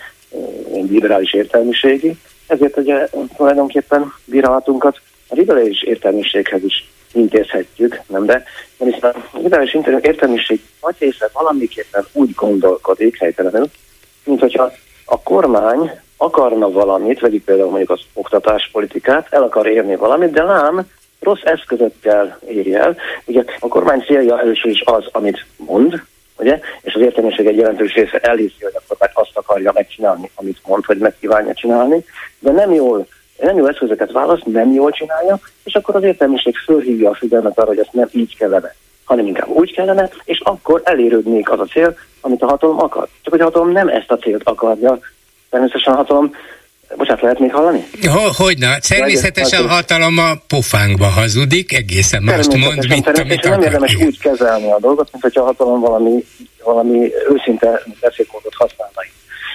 egy liberális értelmiségi, ezért ugye tulajdonképpen bírálatunkat a liberális értelmiséghez is intézhetjük, nem de? Hiszen a liberális értelmiség nagy része valamiképpen úgy gondolkodik helytelenül, mint hogyha a kormány akarna valamit, vegyük például mondjuk az oktatáspolitikát, el akar érni valamit, de lám, rossz eszközökkel érje el. Ugye a kormány célja először is az, amit mond, ugye? és az értelmiség egy jelentős része elhiszi, hogy akkor meg azt akarja megcsinálni, amit mond, hogy meg kívánja csinálni, de nem jól nem jó eszközöket választ, nem jól csinálja, és akkor az értelmiség fölhívja a figyelmet arra, hogy ezt nem így kellene, hanem inkább úgy kellene, és akkor elérődnék az a cél, amit a hatalom akar. Csak hogy a hatalom nem ezt a célt akarja, természetesen a hatalom. Bocsát, lehet még hallani? Hogy na, természetesen a hatalom a pofánkba hazudik, egészen mást mond, mint amit Nem érdemes úgy kezelni a dolgot, mint hogyha a hatalom valami, valami őszinte beszélkódot használna.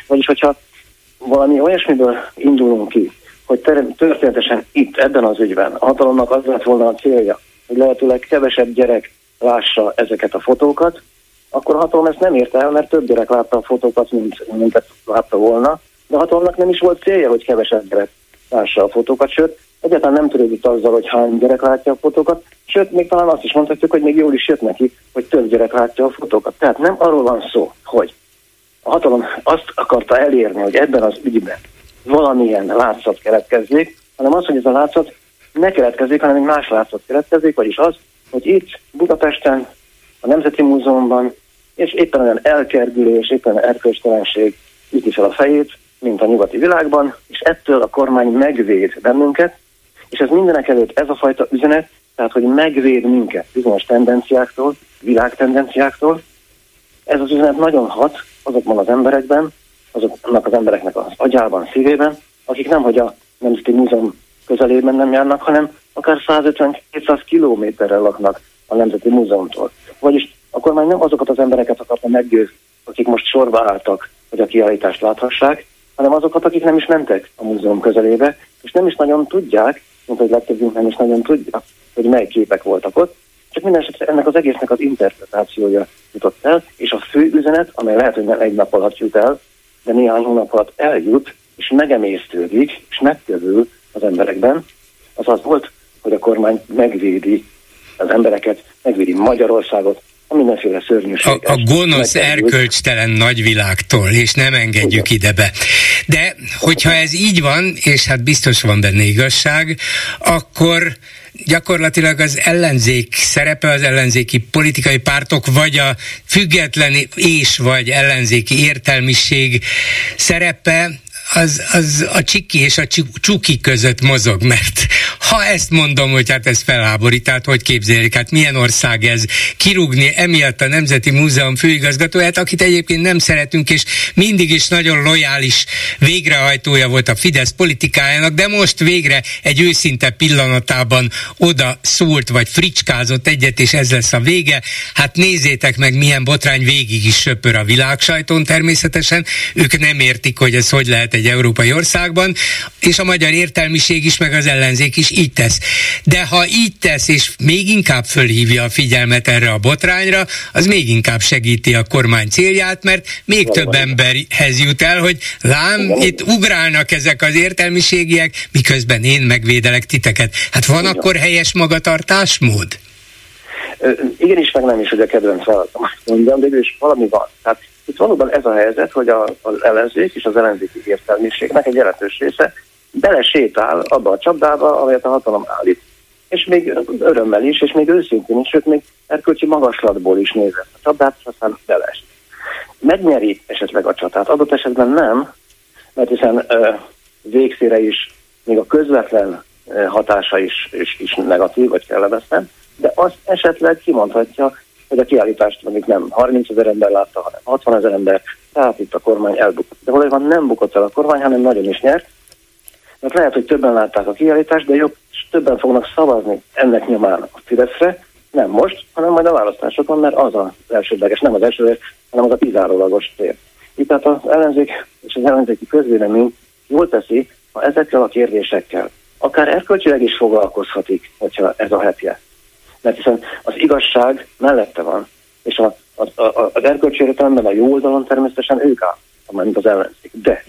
Vagyis, hogyha valami olyasmiből indulunk ki, hogy történetesen itt, ebben az ügyben a hatalomnak az lett volna a célja, hogy lehetőleg kevesebb gyerek lássa ezeket a fotókat, akkor a hatalom ezt nem érte el, mert több gyerek látta a fotókat, mint, mint látta volna, de a hatalomnak nem is volt célja, hogy kevesebb gyerek lássa a fotókat, sőt, egyáltalán nem törődik azzal, hogy hány gyerek látja a fotókat, sőt, még talán azt is mondhatjuk, hogy még jól is jött neki, hogy több gyerek látja a fotókat. Tehát nem arról van szó, hogy a hatalom azt akarta elérni, hogy ebben az ügyben valamilyen látszat keletkezzék, hanem az, hogy ez a látszat ne keletkezik, hanem egy más látszat keletkezik, vagyis az, hogy itt Budapesten, a Nemzeti Múzeumban, és éppen olyan elkergülés, éppen erkölcstelenség üti fel a fejét, mint a nyugati világban, és ettől a kormány megvéd bennünket, és ez mindenek előtt ez a fajta üzenet, tehát hogy megvéd minket bizonyos tendenciáktól, világtendenciáktól. Ez az üzenet nagyon hat azokban az emberekben, azoknak az embereknek az agyában, szívében, akik nem, hogy a Nemzeti Múzeum közelében nem járnak, hanem akár 150-200 kilométerrel laknak a Nemzeti Múzeumtól. Vagyis a kormány nem azokat az embereket akarta meggyőzni, akik most sorba álltak, hogy a kiállítást láthassák, hanem azokat, akik nem is mentek a múzeum közelébe, és nem is nagyon tudják, mint hogy legtöbbünk nem is nagyon tudja, hogy mely képek voltak ott, csak minden esetre ennek az egésznek az interpretációja jutott el, és a fő üzenet, amely lehet, hogy nem egy nap alatt jut el, de néhány hónap alatt eljut, és megemésztődik, és megkövül az emberekben, az az volt, hogy a kormány megvédi az embereket, megvédi Magyarországot, mindenféle szörnyűséges. A, a gonosz erkölcstelen nagyvilágtól, és nem engedjük ide be. De hogyha ez így van, és hát biztos van benne igazság, akkor gyakorlatilag az ellenzék szerepe, az ellenzéki politikai pártok, vagy a független és vagy ellenzéki értelmiség szerepe az, az a csiki és a csuki között mozog, mert ha ezt mondom, hogy hát ez felháborít, tehát hogy képzeljék, hát milyen ország ez, kirúgni emiatt a Nemzeti Múzeum főigazgatóját, akit egyébként nem szeretünk, és mindig is nagyon lojális végrehajtója volt a Fidesz politikájának, de most végre egy őszinte pillanatában oda szólt, vagy fricskázott egyet, és ez lesz a vége. Hát nézzétek meg, milyen botrány végig is söpör a világsajtón természetesen. Ők nem értik, hogy ez hogy lehet egy európai országban, és a magyar értelmiség is, meg az ellenzék is így tesz. De ha így tesz, és még inkább fölhívja a figyelmet erre a botrányra, az még inkább segíti a kormány célját, mert még Valóban. több emberhez jut el, hogy lám, Igen. itt ugrálnak ezek az értelmiségiek, miközben én megvédelek titeket. Hát van Igen. akkor helyes magatartásmód? Igenis, meg nem is, hogy a kedvenc feladatom mondjam, de is valami van. Tehát itt valóban ez a helyzet, hogy a, az ellenzék és az ellenzéki értelmiségnek egy jelentős része belesétál abba a csapdába, amelyet a hatalom állít. És még örömmel is, és még őszintén is, sőt még erkölcsi magaslatból is nézett a csapdát, és aztán belest. Megnyeri esetleg a csatát, adott esetben nem, mert hiszen ö, végszére is még a közvetlen hatása is, is, is negatív, vagy kellemetlen, de azt esetleg kimondhatja, hogy a kiállítást mondjuk nem 30 ezer ember látta, hanem 60 ezer ember, tehát itt a kormány elbukott. De valójában nem bukott el a kormány, hanem nagyon is nyert, mert lehet, hogy többen látták a kiállítást, de jobb, többen fognak szavazni ennek nyomán a Fideszre, nem most, hanem majd a választásokon, mert az az elsődleges, nem az elsődleges, hanem az a kizárólagos tér. Itt tehát az ellenzék és az ellenzéki közvélemény jól teszi, ha ezekkel a kérdésekkel akár erkölcsileg is foglalkozhatik, hogyha ez a hetje. Mert hiszen az igazság mellette van, és a, a, a, az erkölcsi értelemben a jó oldalon természetesen ők áll, mint az ellenzék. De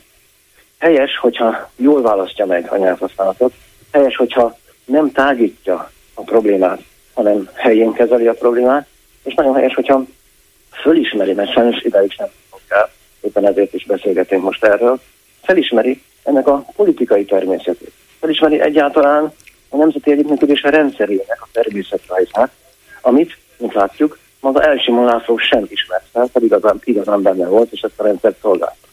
helyes, hogyha jól választja meg a nyelvhasználatot, helyes, hogyha nem tágítja a problémát, hanem helyén kezeli a problémát, és nagyon helyes, hogyha fölismeri, mert sajnos ideig sem el, éppen ezért is beszélgetünk most erről, felismeri ennek a politikai természetét. Felismeri egyáltalán a nemzeti együttműködés rendszerének a természetrajzát, amit, mint látjuk, maga Elsimon László sem ismert fel, pedig igazán, igazán benne volt, és ezt a rendszert szolgálta.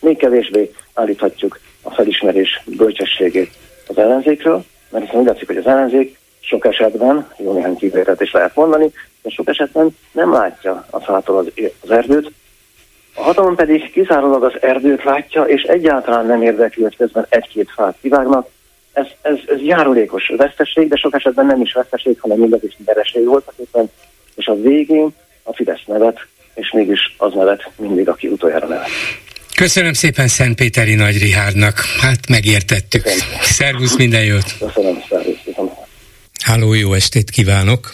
Még kevésbé állíthatjuk a felismerés bölcsességét az ellenzékről, mert hiszen úgy látszik, hogy az ellenzék sok esetben, jó néhány kivételt is lehet mondani, de sok esetben nem látja a fától az, az erdőt, a hatalom pedig kizárólag az erdőt látja, és egyáltalán nem érdekli, hogy közben egy-két fát kivágnak. Ez, ez, ez járulékos veszteség, de sok esetben nem is veszteség, hanem mindaz is vereség volt, éppen, és a végén a Fidesz nevet, és mégis az nevet mindig, aki utoljára nevet. Köszönöm szépen Szentpéteri Nagy Rihárnak. Hát megértettük. Köszönöm. Szervusz, minden jót. Köszönöm, szervusz. Háló, jó estét kívánok.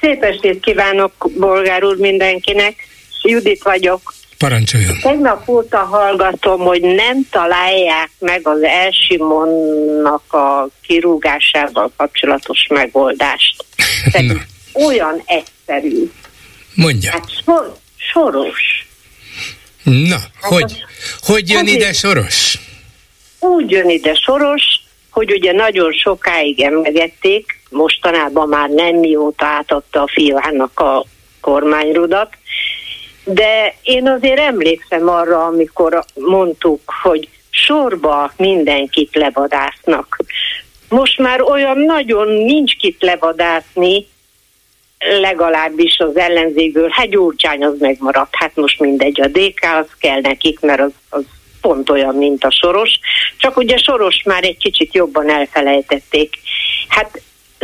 Szép estét kívánok, bolgár úr, mindenkinek. Judit vagyok. Parancsoljon. Tegnap óta hallgatom, hogy nem találják meg az Elsimonnak a kirúgásával kapcsolatos megoldást. olyan egyszerű. Mondja. Hát sor, soros. Na, hogy, hogy jön ide Soros? Úgy jön ide Soros, hogy ugye nagyon sokáig emlegették, mostanában már nem mióta átadta a fiának a kormányrudat, de én azért emlékszem arra, amikor mondtuk, hogy sorba mindenkit levadásznak. Most már olyan nagyon nincs kit levadászni, legalábbis az ellenzékből, hát Gyurcsány az megmaradt, hát most mindegy, a DK az kell nekik, mert az, az pont olyan, mint a Soros, csak ugye Soros már egy kicsit jobban elfelejtették. Hát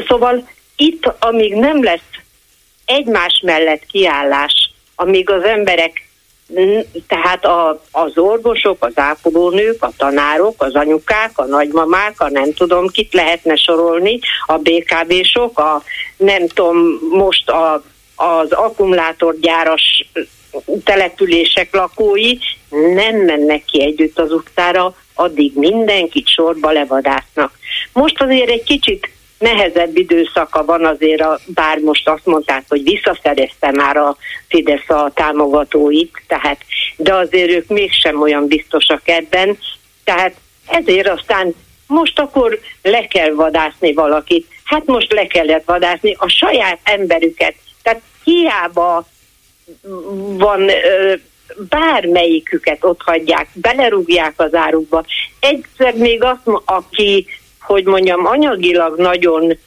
szóval itt, amíg nem lesz egymás mellett kiállás, amíg az emberek tehát a, az orvosok, az ápolónők, a tanárok, az anyukák, a nagymamák, a nem tudom, kit lehetne sorolni, a BKV-sok, a nem tudom, most a, az akkumulátorgyáras települések lakói nem mennek ki együtt az utcára, addig mindenkit sorba levadásznak. Most azért egy kicsit nehezebb időszaka van azért, a, bár most azt mondták, hogy visszaszerezte már a Fidesz a támogatóit, tehát, de azért ők mégsem olyan biztosak ebben, tehát ezért aztán most akkor le kell vadászni valakit. Hát most le kellett vadászni a saját emberüket. Tehát hiába van bármelyiküket ott hagyják, belerúgják az árukba. Egyszer még azt, aki hogy mondjam, anyagilag nagyon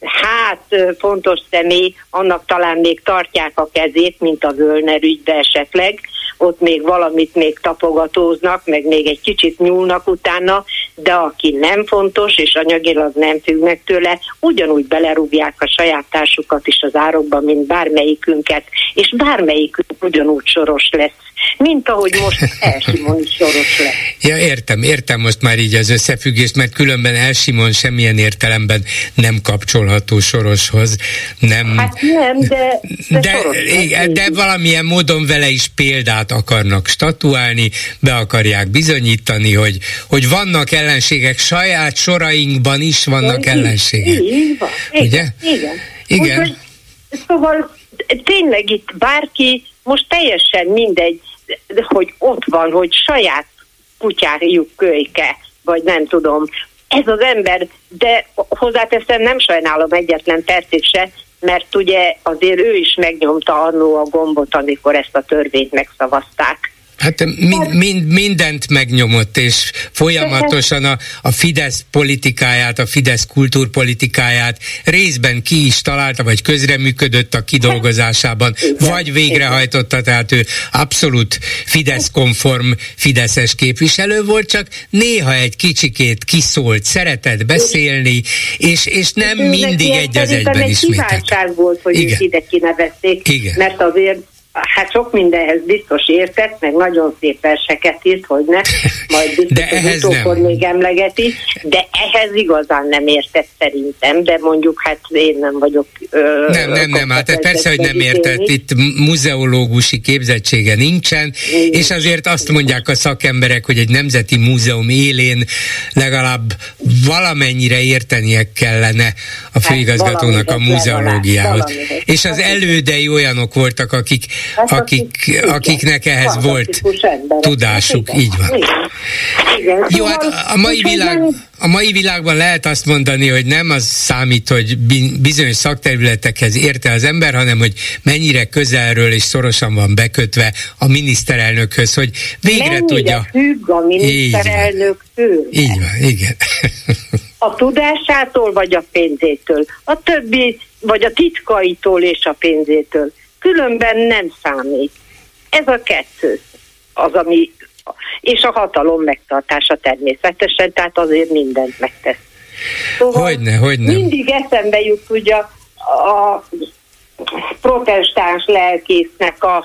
hát fontos személy, annak talán még tartják a kezét, mint a Völner ügybe esetleg, ott még valamit még tapogatóznak, meg még egy kicsit nyúlnak utána, de aki nem fontos, és anyagilag nem függnek tőle, ugyanúgy belerúgják a saját társukat is az árokba, mint bármelyikünket, és bármelyikünk ugyanúgy soros lesz, mint ahogy most Elsimon is soros lesz. *laughs* Ja, értem, értem most már így az összefüggést, mert különben Elsimon semmilyen értelemben nem kapcsolható soroshoz. Nem, hát nem, de, de, de, de valamilyen módon vele is példát akarnak statuálni, be akarják bizonyítani, hogy, hogy vannak ellenségek, saját sorainkban is vannak igen, ellenségek. Így van. Ugye? Igen. Igen. Úgyhogy, szóval tényleg itt bárki, most teljesen mindegy, hogy ott van, hogy saját kutyájuk kölyke, vagy nem tudom. Ez az ember, de hozzáteszem, nem sajnálom egyetlen percig se, mert ugye azért ő is megnyomta annó a gombot, amikor ezt a törvényt megszavazták. Hát mind, mind, mindent megnyomott, és folyamatosan a, a Fidesz politikáját, a Fidesz kultúrpolitikáját részben ki is találta, vagy közreműködött a kidolgozásában, vagy végrehajtotta, tehát ő abszolút Fidesz-konform Fideszes képviselő volt, csak néha egy kicsikét kiszólt, szeretett beszélni, és, és nem mindig egy az egyben ismételt. volt, hogy Igen. őt ide kinevezték, Igen. mert azért Hát sok mindenhez biztos értett, meg nagyon szép verseket írt, hogy ne, majd biztos de utókor nem. még emlegeti, de ehhez igazán nem értett szerintem, de mondjuk hát én nem vagyok... Ö, nem, nem, nem, hát persze, hogy nem értett, itt muzeológusi képzettsége nincsen, Igen. és azért azt mondják a szakemberek, hogy egy nemzeti múzeum élén legalább valamennyire értenie kellene a hát főigazgatónak hát a muzeológiához. És az elődei olyanok voltak, akik Hát akik, akiknek ehhez volt tudásuk, így van. Igen. Jó, hát szóval a mai, világ, a mai világban lehet azt mondani, hogy nem az számít, hogy bizonyos szakterületekhez érte az ember, hanem hogy mennyire közelről és szorosan van bekötve a miniszterelnökhöz, hogy végre mennyire tudja. függ a miniszterelnök tőle. Így van, igen. *laughs* a tudásától vagy a pénzétől. A többi, vagy a titkaitól és a pénzétől. Különben nem számít. Ez a kettő az, ami és a hatalom megtartása természetesen, tehát azért mindent megtesz. Szóval hogyne, hogyne. Mindig eszembe jut ugye a protestáns lelkésznek a,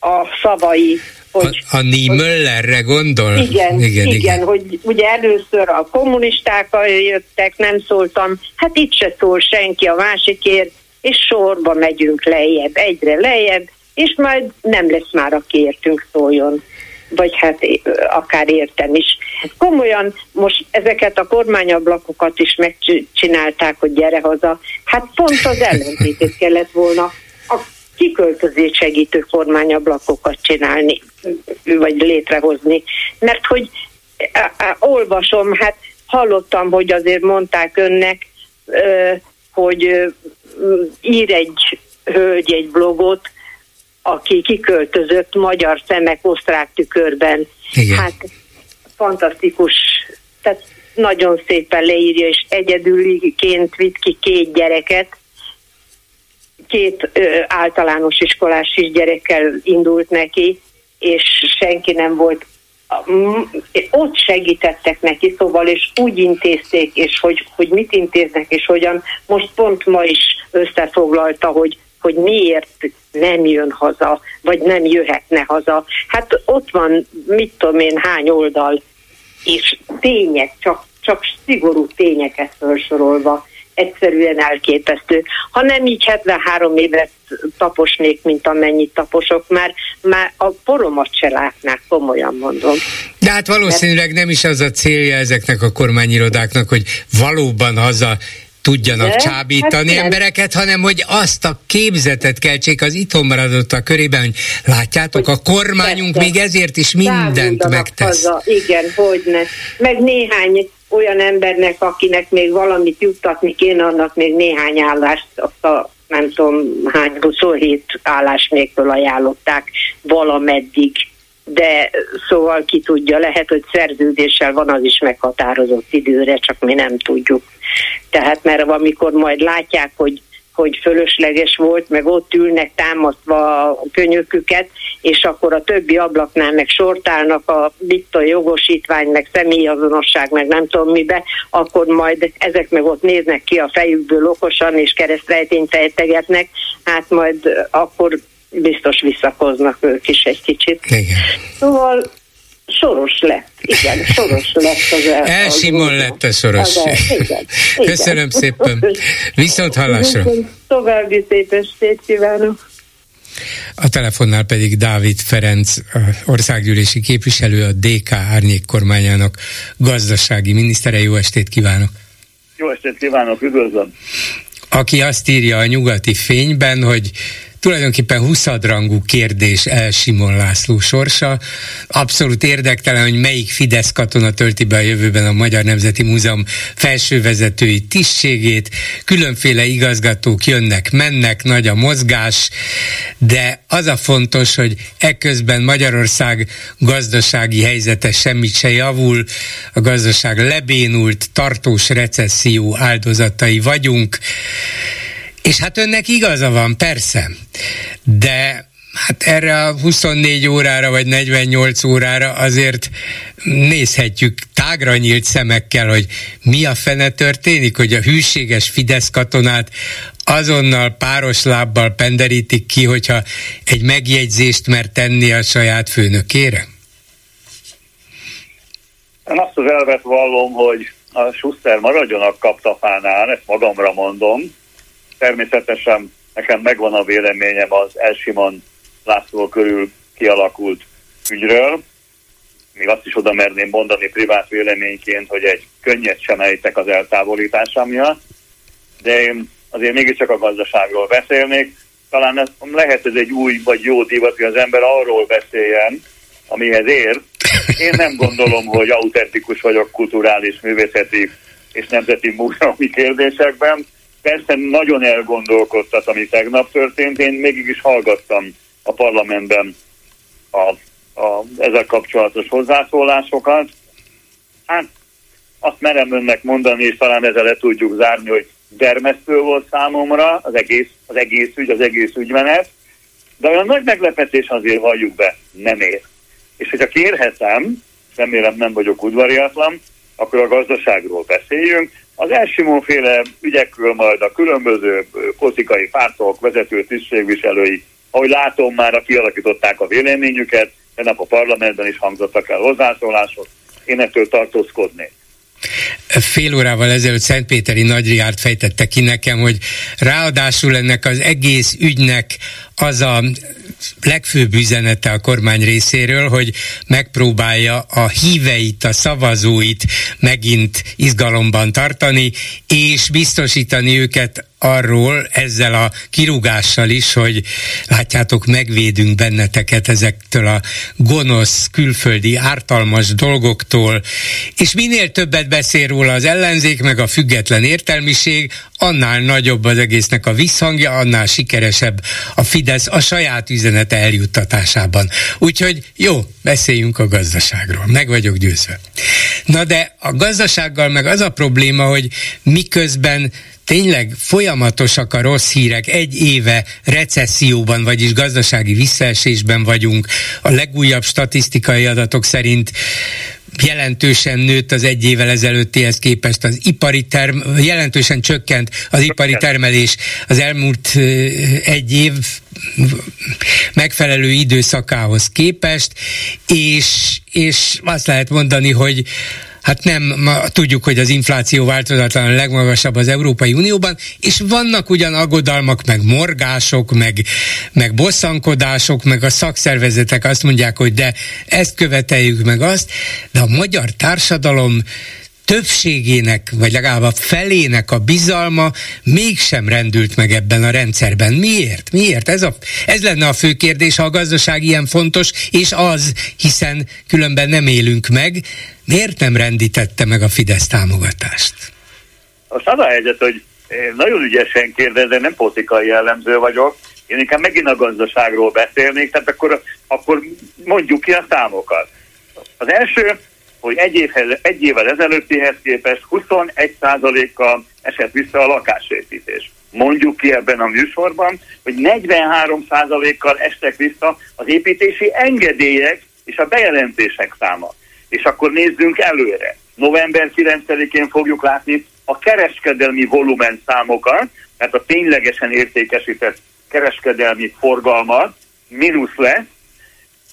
a szavai, hogy, a, a Niemöllerre gondol? Igen, igen, igen, igen, hogy ugye először a kommunisták jöttek, nem szóltam, hát itt se szól senki a másikért, és sorba megyünk lejjebb, egyre lejjebb, és majd nem lesz már, aki értünk szóljon vagy hát akár értem is. Komolyan most ezeket a kormányablakokat is megcsinálták, hogy gyere haza. Hát pont az ellentétét kellett volna a kiköltözés segítő kormányablakokat csinálni, vagy létrehozni. Mert hogy olvasom, hát hallottam, hogy azért mondták önnek, hogy ír egy hölgy egy blogot, aki kiköltözött magyar szemek osztrák tükörben. Igen. Hát fantasztikus, tehát nagyon szépen leírja, és egyedüliként vitt ki két gyereket, két ö, általános iskolás is gyerekkel indult neki, és senki nem volt ott segítettek neki, szóval, és úgy intézték, és hogy, hogy mit intéznek, és hogyan. Most pont ma is összefoglalta, hogy hogy miért nem jön haza, vagy nem jöhetne haza. Hát ott van, mit tudom én, hány oldal, és tények, csak, csak szigorú tényeket felsorolva egyszerűen elképesztő. Ha nem így 73 évet taposnék, mint amennyit taposok, már, már a poromat se látnák, komolyan mondom. De hát valószínűleg nem is az a célja ezeknek a kormányirodáknak, hogy valóban haza tudjanak De, csábítani hát embereket, hanem hogy azt a képzetet keltsék az itthon maradottak körében, hogy látjátok, hogy a kormányunk persze, még ezért is mindent megtesz. Haza. Igen, hogy ne. Meg néhány olyan embernek, akinek még valamit juttatni kéne, annak még néhány állást, azt a nem tudom hány, 27 állás nélkül ajánlották valameddig de szóval ki tudja, lehet, hogy szerződéssel van az is meghatározott időre, csak mi nem tudjuk. Tehát mert amikor majd látják, hogy hogy fölösleges volt, meg ott ülnek támasztva a könyöküket, és akkor a többi ablaknál meg sortálnak a a jogosítvány, meg személyazonosság, meg nem tudom mibe, akkor majd ezek meg ott néznek ki a fejükből okosan, és keresztrejtényt fejtegetnek, hát majd akkor biztos visszakoznak ők is egy kicsit. Igen. Szóval soros lett. Igen, soros lett az el. Elsimon lett a soros. Az el, igen, *laughs* Köszönöm igen. szépen. Viszont hallásra. További szép estét kívánok. A telefonnál pedig Dávid Ferenc, országgyűlési képviselő, a DK árnyék kormányának gazdasági minisztere. Jó estét kívánok! Jó estét kívánok, üdvözlöm! Aki azt írja a nyugati fényben, hogy tulajdonképpen huszadrangú kérdés El Simon László sorsa. Abszolút érdektelen, hogy melyik Fidesz katona tölti be a jövőben a Magyar Nemzeti Múzeum felsővezetői tisztségét. Különféle igazgatók jönnek, mennek, nagy a mozgás, de az a fontos, hogy ekközben Magyarország gazdasági helyzete semmit se javul, a gazdaság lebénult, tartós recesszió áldozatai vagyunk, és hát önnek igaza van, persze, de hát erre a 24 órára vagy 48 órára azért nézhetjük tágra nyílt szemekkel, hogy mi a fene történik, hogy a hűséges Fidesz katonát azonnal páros lábbal penderítik ki, hogyha egy megjegyzést mer tenni a saját főnökére? Én azt az elvet vallom, hogy a Schuster maradjon a kaptafánál, ezt magamra mondom, Természetesen nekem megvan a véleményem az Elsimon László körül kialakult ügyről. Még azt is oda merném mondani privát véleményként, hogy egy könnyet sem ejtek az eltávolítása miatt, de én azért mégiscsak a gazdaságról beszélnék. Talán ez, lehet ez egy új vagy jó divat, hogy az ember arról beszéljen, amihez ér. Én nem gondolom, hogy autentikus vagyok kulturális, művészeti és nemzeti múzeumi kérdésekben persze nagyon elgondolkodtat, ami tegnap történt. Én mégis hallgattam a parlamentben a, a, ezzel kapcsolatos hozzászólásokat. Hát azt merem önnek mondani, és talán ezzel le tudjuk zárni, hogy dermesztő volt számomra az egész, az egész ügy, az egész ügymenet, de olyan nagy meglepetés azért valljuk be, nem ér. És hogyha kérhetem, remélem nem vagyok udvariatlan, akkor a gazdaságról beszéljünk, az Elsimónféle ügyekről majd a különböző politikai pártok, vezető tisztségviselői, ahogy látom, már kialakították a véleményüket, nap a parlamentben is hangzottak el hozzászólások, én ettől tartózkodnék. Fél órával ezelőtt Szentpéteri Nagyriárt fejtette ki nekem, hogy ráadásul ennek az egész ügynek az a legfőbb üzenete a kormány részéről, hogy megpróbálja a híveit, a szavazóit megint izgalomban tartani, és biztosítani őket arról ezzel a kirúgással is, hogy látjátok, megvédünk benneteket ezektől a gonosz, külföldi, ártalmas dolgoktól, és minél többet beszél róla az ellenzék, meg a független értelmiség, annál nagyobb az egésznek a visszhangja, annál sikeresebb a Fidesz a saját üzenete eljuttatásában. Úgyhogy jó, beszéljünk a gazdaságról. Meg vagyok győzve. Na de a gazdasággal meg az a probléma, hogy miközben tényleg folyamatosak a rossz hírek, egy éve recesszióban, vagyis gazdasági visszaesésben vagyunk, a legújabb statisztikai adatok szerint jelentősen nőtt az egy évvel ezelőttihez képest az ipari term, jelentősen csökkent az ipari termelés az elmúlt egy év megfelelő időszakához képest, és, és azt lehet mondani, hogy hát nem, ma tudjuk, hogy az infláció változatlan a legmagasabb az Európai Unióban, és vannak ugyan aggodalmak, meg morgások, meg, meg bosszankodások, meg a szakszervezetek azt mondják, hogy de ezt követeljük meg azt, de a magyar társadalom többségének, vagy legalább a felének a bizalma mégsem rendült meg ebben a rendszerben. Miért? Miért? Ez, a, ez lenne a fő kérdés, ha a gazdaság ilyen fontos, és az, hiszen különben nem élünk meg. Miért nem rendítette meg a Fidesz támogatást? A helyzet, hogy nagyon ügyesen kérdezem, nem politikai jellemző vagyok, én inkább megint a gazdaságról beszélnék, tehát akkor, akkor mondjuk ki a számokat. Az első, hogy egy, évhez, egy évvel ezelőttihez képest 21%-kal esett vissza a lakásépítés. Mondjuk ki ebben a műsorban, hogy 43%-kal estek vissza az építési engedélyek és a bejelentések száma. És akkor nézzünk előre. November 9-én fogjuk látni a kereskedelmi volumen számokat, tehát a ténylegesen értékesített kereskedelmi forgalmat, mínusz lesz,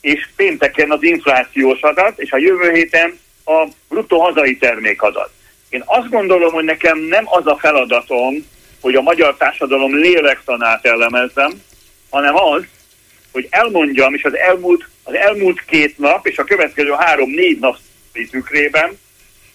és pénteken az inflációs adat, és a jövő héten a bruttó hazai termékadat. Én azt gondolom, hogy nekem nem az a feladatom, hogy a magyar társadalom lélektanát elemezzem, hanem az, hogy elmondjam, és az elmúlt, az elmúlt két nap, és a következő három-négy nap tükrében,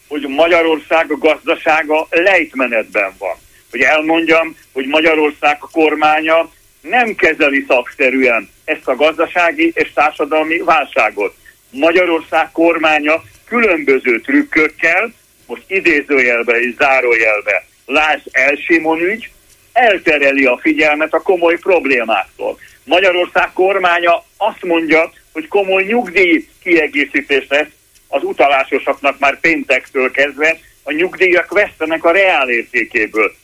hogy Magyarország a gazdasága lejtmenetben van. Hogy elmondjam, hogy Magyarország kormánya nem kezeli szakszerűen ezt a gazdasági és társadalmi válságot. Magyarország kormánya különböző trükkökkel, most idézőjelbe és zárójelbe, lásd Elsimon ügy, eltereli a figyelmet a komoly problémáktól. Magyarország kormánya azt mondja, hogy komoly nyugdíj kiegészítés lesz az utalásosaknak már péntektől kezdve, a nyugdíjak vesztenek a reálértékéből.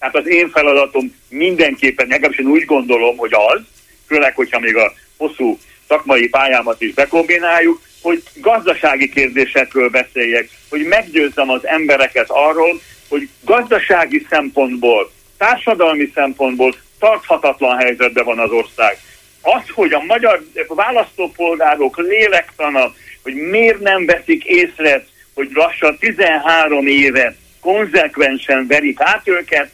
Tehát az én feladatom mindenképpen, legalábbis én úgy gondolom, hogy az, főleg, hogyha még a hosszú szakmai pályámat is bekombináljuk, hogy gazdasági kérdésekről beszéljek, hogy meggyőzzem az embereket arról, hogy gazdasági szempontból, társadalmi szempontból tarthatatlan helyzetben van az ország. Az, hogy a magyar választópolgárok lélektana, hogy miért nem veszik észre, hogy lassan 13 éve konzekvensen verik át őket,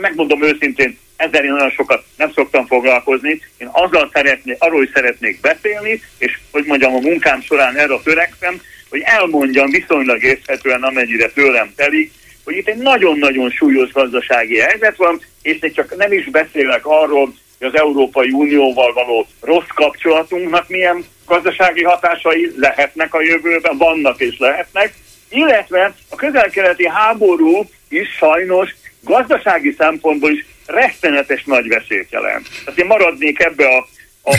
megmondom őszintén, ezzel én olyan sokat nem szoktam foglalkozni. Én azzal szeretnék, arról is szeretnék beszélni, és hogy mondjam, a munkám során erre törekszem, hogy elmondjam viszonylag érthetően, amennyire tőlem telik, hogy itt egy nagyon-nagyon súlyos gazdasági helyzet van, és még csak nem is beszélek arról, hogy az Európai Unióval való rossz kapcsolatunknak milyen gazdasági hatásai lehetnek a jövőben, vannak és lehetnek, illetve a közel-keleti háború is sajnos gazdasági szempontból is rettenetes nagy veszélyt jelent. Tehát én maradnék ebbe a a,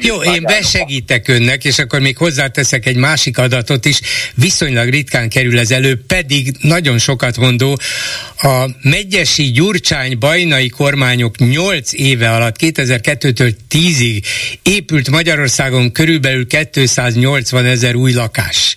Jó, én besegítek önnek, és akkor még hozzáteszek egy másik adatot is, viszonylag ritkán kerül ez elő, pedig nagyon sokat mondó, a Megyesi, Gyurcsány, Bajnai kormányok 8 éve alatt, 2002-től 10-ig épült Magyarországon körülbelül 280 ezer új lakás.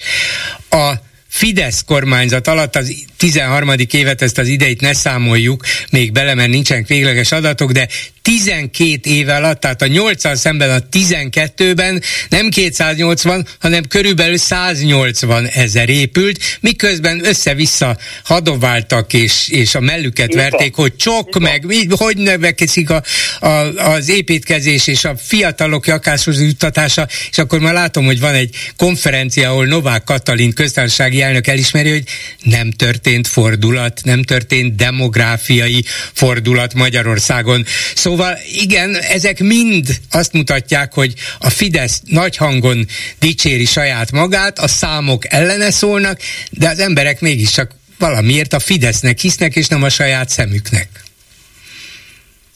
A Fidesz kormányzat alatt az 13. évet, ezt az ideit ne számoljuk még bele, mert nincsenek végleges adatok, de 12 éve alatt, tehát a 8 szemben a 12-ben nem 280, hanem körülbelül 180 ezer épült, miközben össze-vissza hadováltak és, és a mellüket Igen. verték, hogy csok Igen. meg, mi, hogy növekszik a, a, az építkezés és a fiatalok lakáshoz juttatása, és akkor már látom, hogy van egy konferencia, ahol Novák Katalin köztársasági elnök elismeri, hogy nem történt fordulat, nem történt demográfiai fordulat Magyarországon. Szóval Szóval igen, ezek mind azt mutatják, hogy a Fidesz nagy hangon dicséri saját magát, a számok ellene szólnak, de az emberek mégiscsak valamiért a Fidesznek hisznek, és nem a saját szemüknek.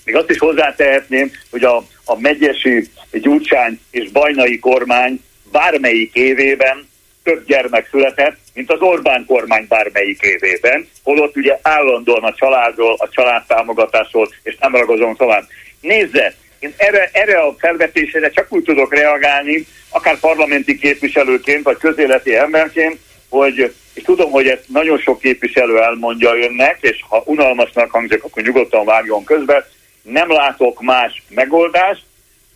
Még azt is hozzátehetném, hogy a, a megyesi Gyurcsány és Bajnai kormány bármelyik évében több gyermek született, mint az Orbán kormány bármelyik évében, holott ugye állandóan a családról, a családtámogatásról, és nem ragozom tovább. Nézze, én erre, erre a felvetésére csak úgy tudok reagálni, akár parlamenti képviselőként, vagy közéleti emberként, hogy és tudom, hogy ezt nagyon sok képviselő elmondja önnek, és ha unalmasnak hangzik, akkor nyugodtan vágjon közbe. Nem látok más megoldást,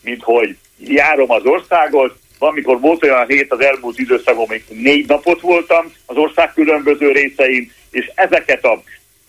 mint hogy járom az országot, valamikor volt olyan hét az elmúlt időszakban, amikor négy napot voltam az ország különböző részein, és ezeket a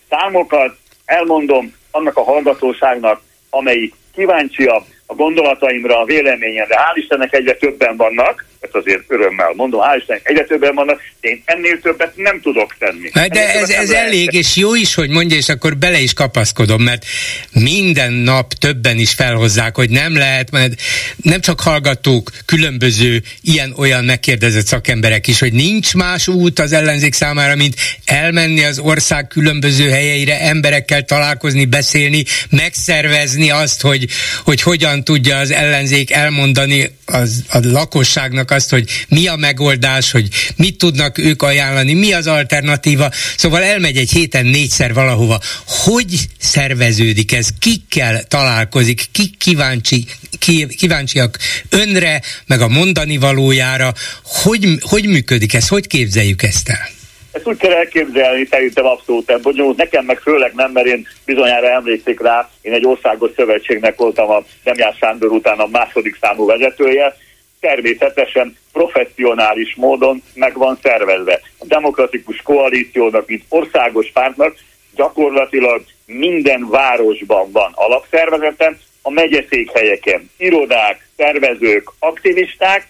számokat elmondom annak a hallgatóságnak, amelyik kíváncsi a, a gondolataimra, a véleményemre. Hál' Istennek egyre többen vannak, ezt azért örömmel mondom, hál' Istennek egyre többen vannak, de én ennél többet nem tudok tenni. Hát de ez, ez elég, és jó is, hogy mondja, és akkor bele is kapaszkodom, mert minden nap többen is felhozzák, hogy nem lehet, mert nem csak hallgatók, különböző ilyen-olyan megkérdezett szakemberek is, hogy nincs más út az ellenzék számára, mint elmenni az ország különböző helyeire, emberekkel találkozni, beszélni, megszervezni azt, hogy, hogy hogyan tudja az ellenzék elmondani az, a lakosságnak azt, hogy mi a megoldás, hogy mit tudnak ők ajánlani, mi az alternatíva. Szóval elmegy egy héten négyszer valahova. Hogy szerveződik ez? Kikkel találkozik? Kik kíváncsi, ki, kíváncsiak önre, meg a mondani valójára? Hogy, hogy működik ez? Hogy képzeljük ezt el? Ezt úgy kell elképzelni, szerintem abszolút nem bonyolult. Nekem meg főleg nem, mert én bizonyára emlékszik rá, én egy országos szövetségnek voltam a Demján Sándor után a második számú vezetője, természetesen professzionális módon meg van szervezve. A demokratikus koalíciónak, mint országos pártnak gyakorlatilag minden városban van alapszervezeten, a megyeszékhelyeken irodák, szervezők, aktivisták,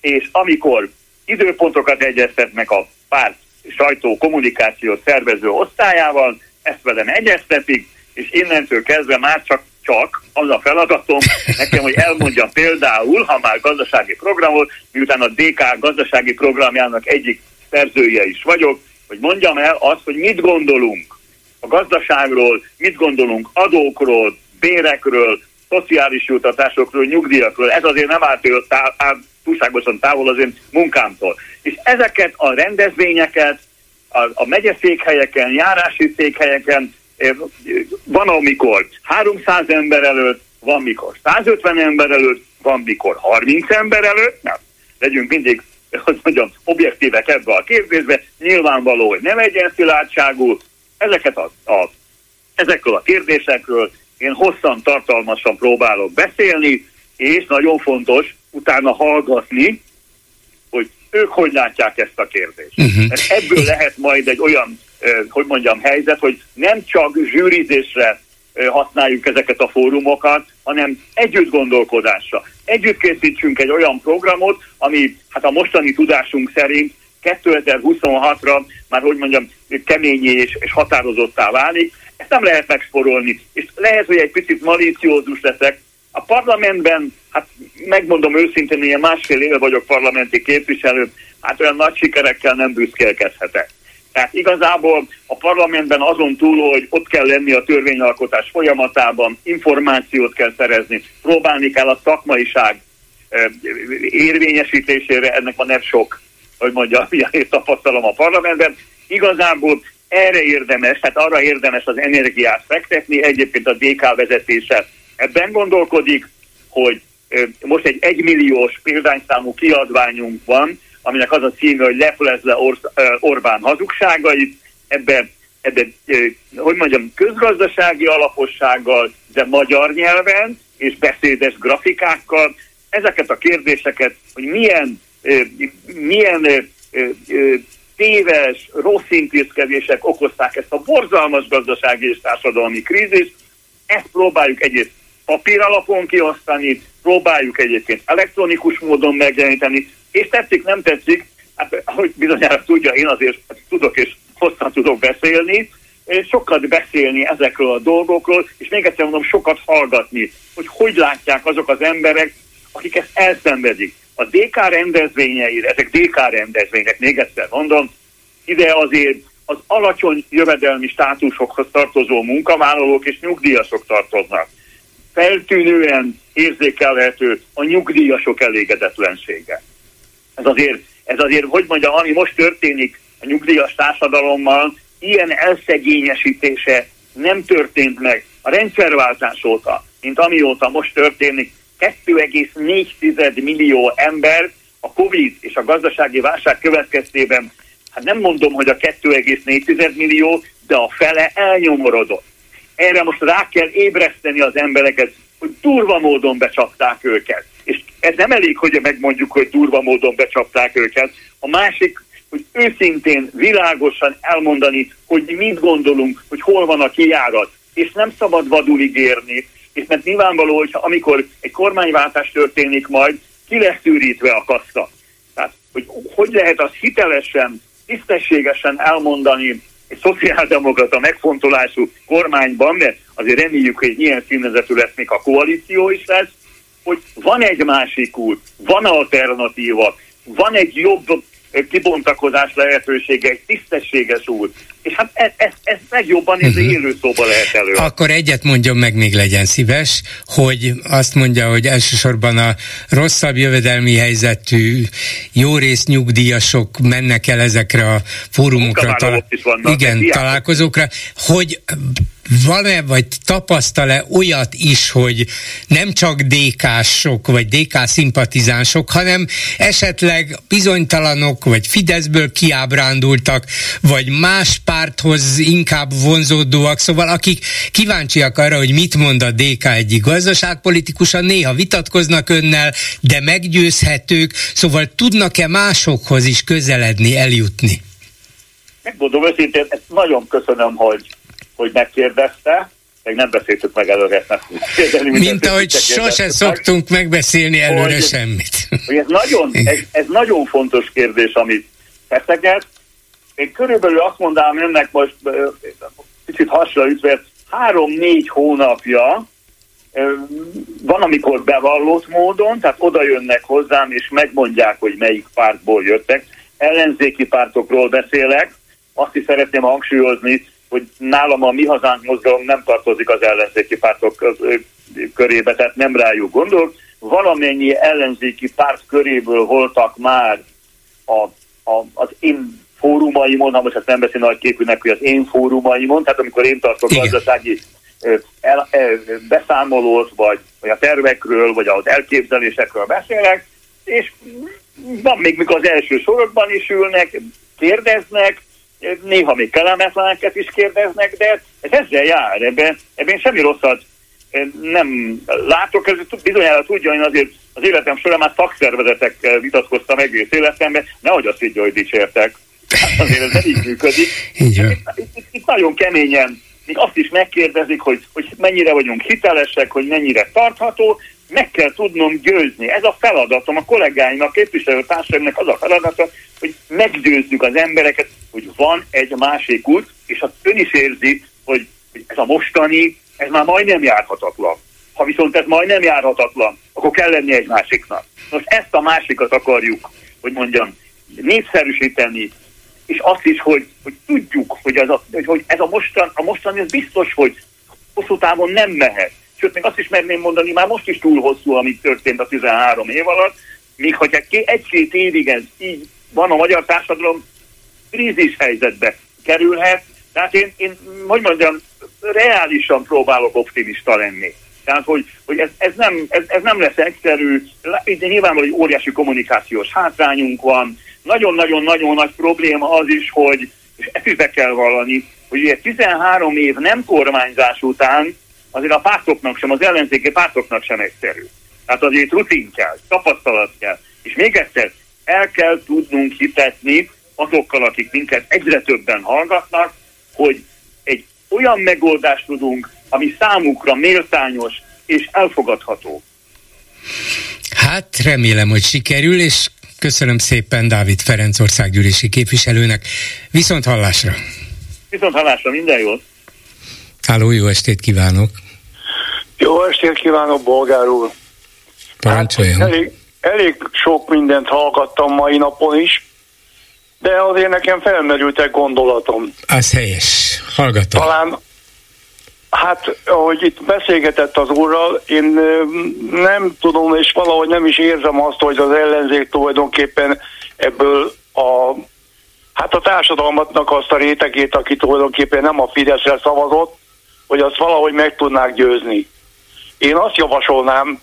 és amikor időpontokat egyeztetnek a párt sajtó kommunikációt szervező osztályával, ezt velem egyeztetik, és innentől kezdve már csak csak az a feladatom nekem, hogy elmondja például, ha már gazdasági programot, miután a DK gazdasági programjának egyik szerzője is vagyok, hogy mondjam el azt, hogy mit gondolunk a gazdaságról, mit gondolunk adókról, bérekről, szociális jutatásokról, nyugdíjakról. Ez azért nem állt, áll túlságosan távol az én munkámtól. És ezeket a rendezvényeket a, a megyeszékhelyeken, járási székhelyeken van, amikor 300 ember előtt, van, mikor 150 ember előtt, van, mikor 30 ember előtt, nem, legyünk mindig, hogy mondjam, objektívek ebbe a kérdésbe, nyilvánvaló, hogy nem szilárdságú, ezeket a, a, ezekről a kérdésekről én hosszan, tartalmasan próbálok beszélni, és nagyon fontos utána hallgatni, hogy ők hogy látják ezt a kérdést. Uh-huh. Mert ebből lehet majd egy olyan hogy mondjam, helyzet, hogy nem csak zsűrizésre használjuk ezeket a fórumokat, hanem együtt gondolkodásra. Együtt készítsünk egy olyan programot, ami hát a mostani tudásunk szerint 2026-ra már, hogy mondjam, keményé és, és határozottá válik. Ezt nem lehet megsporolni. És lehet, hogy egy picit malíciózus leszek. A parlamentben, hát megmondom őszintén, ilyen másfél éve vagyok parlamenti képviselő, hát olyan nagy sikerekkel nem büszkélkedhetek. Tehát igazából a parlamentben azon túl, hogy ott kell lenni a törvényalkotás folyamatában, információt kell szerezni, próbálni kell a szakmaiság érvényesítésére, ennek van nem sok, hogy mondja, milyen *laughs* tapasztalom a parlamentben. Igazából erre érdemes, tehát arra érdemes az energiát fektetni, egyébként a DK vezetése ebben gondolkodik, hogy most egy egymilliós példányszámú kiadványunk van, aminek az a címe, hogy leplezle Or- Orbán hazugságait, ebben ebbe, hogy mondjam, közgazdasági alapossággal, de magyar nyelven és beszédes grafikákkal ezeket a kérdéseket, hogy milyen, milyen téves, rossz intézkedések okozták ezt a borzalmas gazdasági és társadalmi krízist, ezt próbáljuk egyrészt papír alapon kiosztani, próbáljuk egyébként elektronikus módon megjeleníteni, és tetszik, nem tetszik, hát ahogy bizonyára tudja, én azért tudok és hosszan tudok beszélni, sokat beszélni ezekről a dolgokról, és még egyszer mondom, sokat hallgatni, hogy hogy látják azok az emberek, akik ezt elszenvedik. A DK rendezvényeire, ezek DK rendezvények, még egyszer mondom, ide azért az alacsony jövedelmi státusokhoz tartozó munkavállalók és nyugdíjasok tartoznak. Feltűnően érzékelhető a nyugdíjasok elégedetlensége ez azért, ez azért, hogy mondjam, ami most történik a nyugdíjas társadalommal ilyen elszegényesítése nem történt meg a rendszerváltás óta, mint amióta most történik, 2,4 millió ember a Covid és a gazdasági válság következtében, hát nem mondom, hogy a 2,4 millió, de a fele elnyomorodott. Erre most rá kell ébreszteni az embereket, hogy durva módon becsapták őket. Ez nem elég, hogy megmondjuk, hogy durva módon becsapták őket. A másik, hogy őszintén, világosan elmondani, hogy mit gondolunk, hogy hol van a kijárat. És nem szabad vadul ígérni, és mert nyilvánvaló, hogy amikor egy kormányváltás történik majd, ki lesz szűrítve a kassa. Tehát, hogy hogy lehet az hitelesen, tisztességesen elmondani egy szociáldemokrata megfontolású kormányban, mert azért reméljük, hogy ilyen színezetű lesz még a koalíció is lesz, hogy van egy másik út, van alternatíva, van egy jobb kibontakozás lehetősége, egy tisztességes út. És hát ez, ez, ez megjobban ez uh-huh. élő szóba lehet elő. Akkor egyet mondjon meg, még legyen szíves, hogy azt mondja, hogy elsősorban a rosszabb jövedelmi helyzetű, jó rész nyugdíjasok mennek el ezekre a fórumokra, talál- igen, találkozókra, hogy van-e, vagy tapasztal-e olyat is, hogy nem csak DK-sok, vagy DK szimpatizánsok, hanem esetleg bizonytalanok, vagy Fideszből kiábrándultak, vagy más párthoz inkább vonzódóak, szóval akik kíváncsiak arra, hogy mit mond a DK egyik gazdaságpolitikusa, néha vitatkoznak önnel, de meggyőzhetők, szóval tudnak-e másokhoz is közeledni, eljutni? Megmondom őszintén, ezt nagyon köszönöm, hogy hogy megkérdezte, meg nem beszéltük meg előre. Kérdeni, Mint ahogy sose szoktunk megbeszélni előre hogy, semmit. Hogy ez, nagyon, ez, ez nagyon fontos kérdés, amit feszeget. Én körülbelül azt mondanám önnek most kicsit hasra ütve, három-négy hónapja van, amikor bevallott módon, tehát oda jönnek hozzám, és megmondják, hogy melyik pártból jöttek. Ellenzéki pártokról beszélek, azt is szeretném hangsúlyozni, hogy nálam a Mi Hazánk mozgalom nem tartozik az ellenzéki pártok körébe, tehát nem rájuk gondol. Valamennyi ellenzéki párt köréből voltak már a, a, az én fórumaimon, ha most ezt nem beszél nagy képűnek, hogy az én fórumaimon, tehát amikor én tartok gazdasági el, el, beszámolót, vagy, vagy a tervekről, vagy az elképzelésekről beszélek, és van még, mikor az első sorokban is ülnek, kérdeznek, néha még kellemetleneket is kérdeznek, de ez ezzel jár, ebben, ebben semmi rosszat nem látok, ez bizonyára tudja, én azért az életem során már szakszervezetekkel vitatkoztam egész életemben, nehogy azt így, hogy dicsértek. Hát azért ez nem így működik. *laughs* Így itt, itt, itt, nagyon keményen még azt is megkérdezik, hogy, hogy mennyire vagyunk hitelesek, hogy mennyire tartható, meg kell tudnom győzni. Ez a feladatom, a kollégáimnak, képviselőtársaimnak az a feladata, hogy meggyőzzük az embereket, hogy van egy másik út, és azt ön is érzi, hogy ez a mostani, ez már majdnem járhatatlan. Ha viszont ez majdnem járhatatlan, akkor kell lenni egy másiknak. Most ezt a másikat akarjuk, hogy mondjam, népszerűsíteni, és azt is, hogy, hogy tudjuk, hogy ez a, hogy ez a, mostan, a mostani, ez biztos, hogy hosszú távon nem mehet. Sőt, még azt is merném mondani, már most is túl hosszú, amit történt a 13 év alatt, míg hogyha egy-két évig ez így van a magyar társadalom, krízis helyzetbe kerülhet. Tehát én, én hogy mondjam, reálisan próbálok optimista lenni. Tehát, hogy, hogy ez, ez, nem, ez, ez nem lesz egyszerű, itt nyilvánvalóan egy óriási kommunikációs hátrányunk van, nagyon-nagyon-nagyon nagy probléma az is, hogy, és ezt is be kell vallani, hogy ugye 13 év nem kormányzás után azért a pártoknak sem, az ellenzéki pártoknak sem egyszerű. Tehát azért rutin kell, tapasztalat kell. És még egyszer, el kell tudnunk hitetni azokkal, akik minket egyre többen hallgatnak, hogy egy olyan megoldást tudunk, ami számukra méltányos és elfogadható. Hát remélem, hogy sikerül, és köszönöm szépen Dávid Ferenc országgyűlési képviselőnek. Viszont hallásra! Viszont hallásra, minden jót! Háló, jó estét kívánok! Jó estét kívánok, bolgár úr! Parancsoljon! Hát, elég, elég sok mindent hallgattam mai napon is, de azért nekem felmerült egy gondolatom. Az helyes. Hallgatom. Talán, hát, ahogy itt beszélgetett az úrral, én nem tudom, és valahogy nem is érzem azt, hogy az ellenzék tulajdonképpen ebből a hát a társadalmatnak azt a rétegét, aki tulajdonképpen nem a Fideszre szavazott, hogy azt valahogy meg tudnák győzni. Én azt javasolnám,